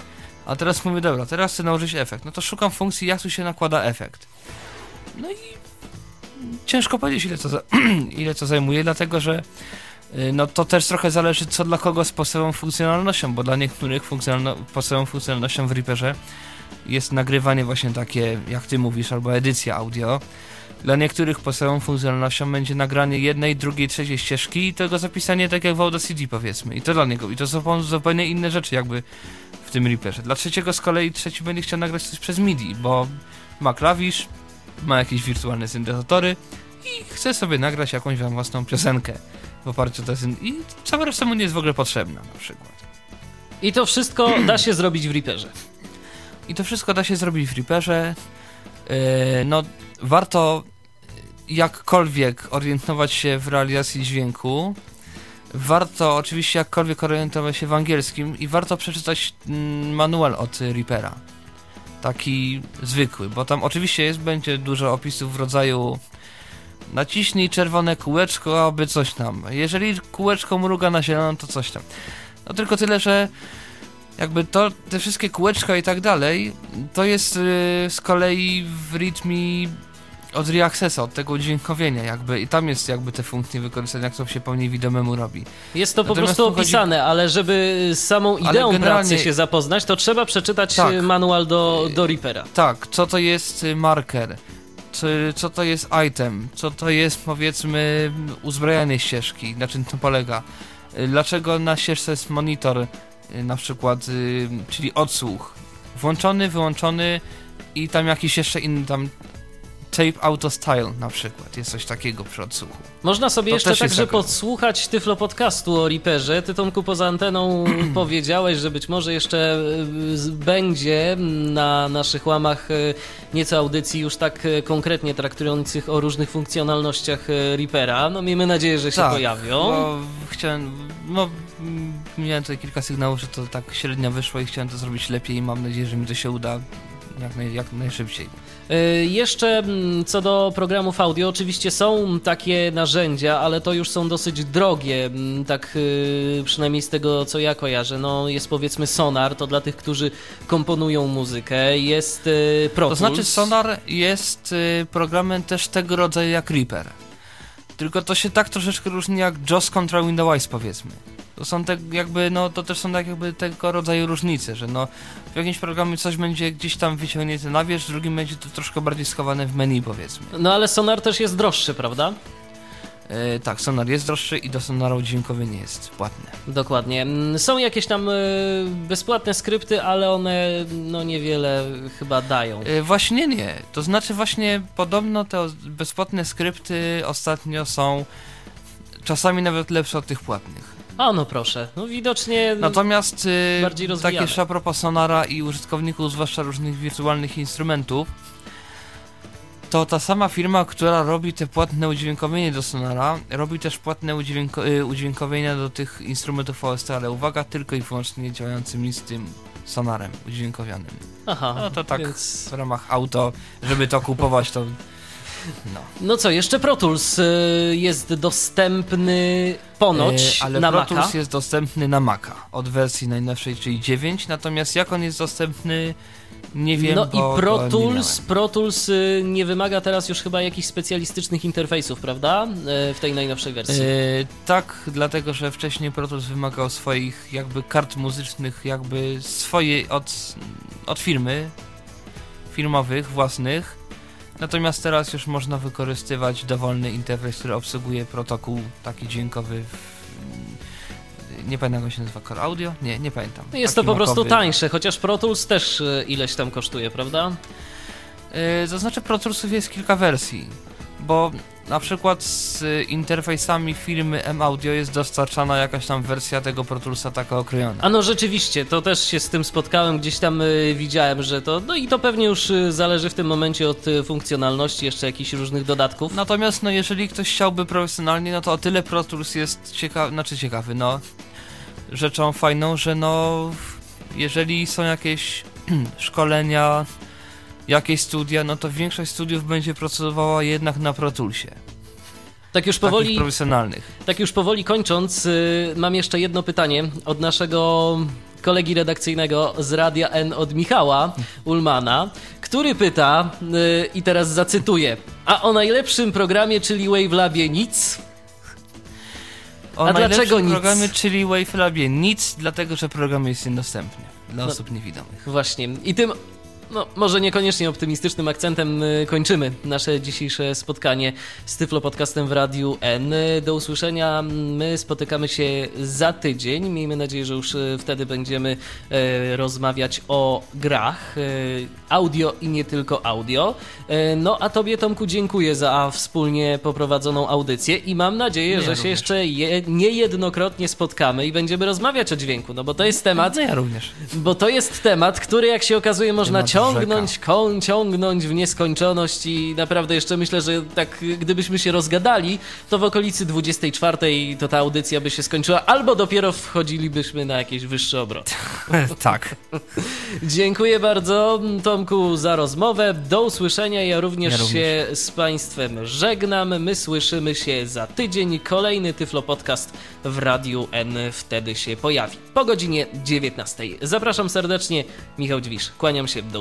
A teraz mówię, dobra, teraz chcę nałożyć efekt. No to szukam funkcji, jak tu się nakłada efekt. No i ciężko powiedzieć, ile to, za, ile to zajmuje, dlatego że y, no to też trochę zależy, co dla kogo z podstawową funkcjonalnością, bo dla niektórych funkcjonalno, podstawową funkcjonalnością w Reaperze jest nagrywanie właśnie takie, jak ty mówisz, albo edycja audio. Dla niektórych podstawową funkcjonalnością będzie nagranie jednej, drugiej, trzeciej ścieżki i tego zapisanie tak jak w Audacity powiedzmy. I to dla niego. I to są zupełnie inne rzeczy jakby w tym Reaperze. Dla trzeciego z kolei trzeci będzie chciał nagrać coś przez MIDI, bo ma klawisz, ma jakieś wirtualne syntezatory i chce sobie nagrać jakąś wam własną piosenkę w oparciu o te syn- i cała reszta mu nie jest w ogóle potrzebna na przykład. I to wszystko da się zrobić w Reaperze. I to wszystko da się zrobić w Reaperze. Yy, no, warto jakkolwiek orientować się w realizacji dźwięku. Warto oczywiście jakkolwiek orientować się w angielskim i warto przeczytać mm, manual od Reapera. Taki zwykły, bo tam oczywiście jest, będzie dużo opisów w rodzaju naciśnij czerwone kółeczko, aby coś tam. Jeżeli kółeczko mruga na zielono, to coś tam. No tylko tyle, że jakby to, te wszystkie kółeczka i tak dalej, to jest yy, z kolei w rytmie od Reaccessa, od tego udźwiękowienia jakby i tam jest jakby te funkcje wykorzystane, jak to się pełniej widomemu robi. Jest to po Natomiast prostu tu chodzi- opisane, ale żeby z samą ideą generalnie- pracy się zapoznać, to trzeba przeczytać Tak. e, manual do, do Reapera. Tak, co to jest y, marker, co to jest item, co to jest powiedzmy uzbrojenie ścieżki, na czym to polega, Y, dlaczego na ścieżce jest monitor, y, na przykład, y, czyli odsłuch, włączony, wyłączony i tam jakiś jeszcze inny tam tape auto style na przykład, jest coś takiego przy odsłuchu. Można sobie To jeszcze także podsłuchać Tyflo podcastu o Reaperze. Ty Tomku poza anteną powiedziałeś, że być może jeszcze z- będzie na naszych łamach y, nieco audycji już tak y, konkretnie traktujących o różnych funkcjonalnościach Reapera. No miejmy nadzieję, że się Tak, pojawią. Bo chciałem, no miałem tutaj kilka sygnałów, że to tak średnio wyszło i chciałem to zrobić lepiej i mam nadzieję, że mi to się uda jak, naj, jak najszybciej. Y, Jeszcze mm, co do programów audio, oczywiście są takie narzędzia, ale to już są dosyć drogie, mm, tak y, przynajmniej z tego co ja kojarzę. No jest powiedzmy Sonar, to dla tych, którzy komponują muzykę, jest y, Pro To znaczy Sonar jest programem też tego rodzaju jak Reaper. Tylko to się tak troszeczkę różni jak JAWS kontra Windows powiedzmy. To są te jakby, no to też są tak jakby tego rodzaju różnice, że no w jakimś programie coś będzie gdzieś tam wyciągnięte na wierzch, w drugim będzie to troszkę bardziej schowane w menu powiedzmy. No ale Sonar też jest droższy, prawda? E, tak, Sonar jest droższy i do Sonara udźwiękowienie jest płatne. Dokładnie. Mm, Są jakieś tam y, bezpłatne skrypty, ale one no niewiele chyba dają. E, właśnie nie. To znaczy właśnie podobno te bezpłatne skrypty ostatnio są czasami nawet lepsze od tych płatnych. A no proszę, no widocznie Natomiast y, bardziej tak rozwijane. a propos Sonara i użytkowników, zwłaszcza różnych wirtualnych instrumentów, to ta sama firma, która robi te płatne udźwiękowienie do Sonara, robi też płatne udźwięko y, udźwiękowienia do tych instrumentów OST, ale uwaga, tylko i wyłącznie działającymi z tym Sonarem udźwiękowionym. Aha, No to tak więc... w ramach auto, żeby to kupować, to no. No co, jeszcze Pro Tools y, jest dostępny ponoć E, ale na Pro Maca. Tools jest dostępny na Maca od wersji najnowszej, czyli 9, natomiast jak on jest dostępny, nie wiem, no i Pro Tools. Pro Tools y, nie wymaga teraz już chyba jakichś specjalistycznych interfejsów, prawda? Y, w tej najnowszej wersji. E, tak, dlatego że wcześniej Pro Tools wymagał swoich jakby kart muzycznych, jakby swojej od, od firmy, firmowych, własnych. Natomiast teraz już można wykorzystywać dowolny interfejs, który obsługuje protokół taki dźwiękowy. W, nie pamiętam jak się nazywa, Core Audio? Nie, nie pamiętam. No jest Taki to po prostu makowy. tańsze, chociaż Pro Tools też y, ileś tam kosztuje, prawda? Yy, to znaczy Pro Toolsów jest kilka wersji, bo na przykład z y, interfejsami firmy M-Audio jest dostarczana jakaś tam wersja tego Pro Toolsa taka okrojona. A no rzeczywiście, to też się z tym spotkałem, gdzieś tam y, widziałem, że to, no i to pewnie już y, zależy w tym momencie od funkcjonalności, jeszcze jakichś różnych dodatków. Natomiast no jeżeli ktoś chciałby profesjonalnie, no to o tyle Pro Tools jest ciekawy, znaczy ciekawy, no rzeczą fajną, że no jeżeli są jakieś szkolenia, jakieś studia, no to większość studiów będzie pracowała jednak na Pro Toolsie. Tak już Takich powoli, profesjonalnych. tak już powoli kończąc, y, mam jeszcze jedno pytanie od naszego kolegi redakcyjnego z Radia N od Michała Ulmana, który pyta, y, i teraz zacytuję, a o najlepszym programie, czyli Wavelabie nic? O A dlaczego nic? programie, czyli Wavelabie nic, dlatego że program jest niedostępny dla No. osób niewidomych. Właśnie. I tym no, może niekoniecznie optymistycznym akcentem y, kończymy nasze dzisiejsze spotkanie z Tyflo Podcastem w Radiu N. Do usłyszenia. My spotykamy się za tydzień. Miejmy nadzieję, że już y, wtedy będziemy e, rozmawiać o grach. Audio i nie tylko audio. No a Tobie, Tomku, dziękuję za wspólnie poprowadzoną audycję i mam nadzieję, Ja że się jeszcze je, niejednokrotnie spotkamy i będziemy rozmawiać o dźwięku, no bo to jest temat, No ja również. bo to jest temat, który jak się okazuje można Temat ciągnąć, koń, ciągnąć w nieskończoność i naprawdę jeszcze myślę, że tak gdybyśmy się rozgadali, to w okolicy 24 to ta audycja by się skończyła, albo dopiero wchodzilibyśmy na jakieś wyższe obroty. tak. Dziękuję bardzo Tomku za rozmowę. Do usłyszenia. Ja również, Ja również. się z Państwem żegnam. My słyszymy się za tydzień. Kolejny Tyflo Podcast w Radiu N wtedy się pojawi. Po godzinie 19. Zapraszam serdecznie. Michał Dziwisz. Kłaniam się. Do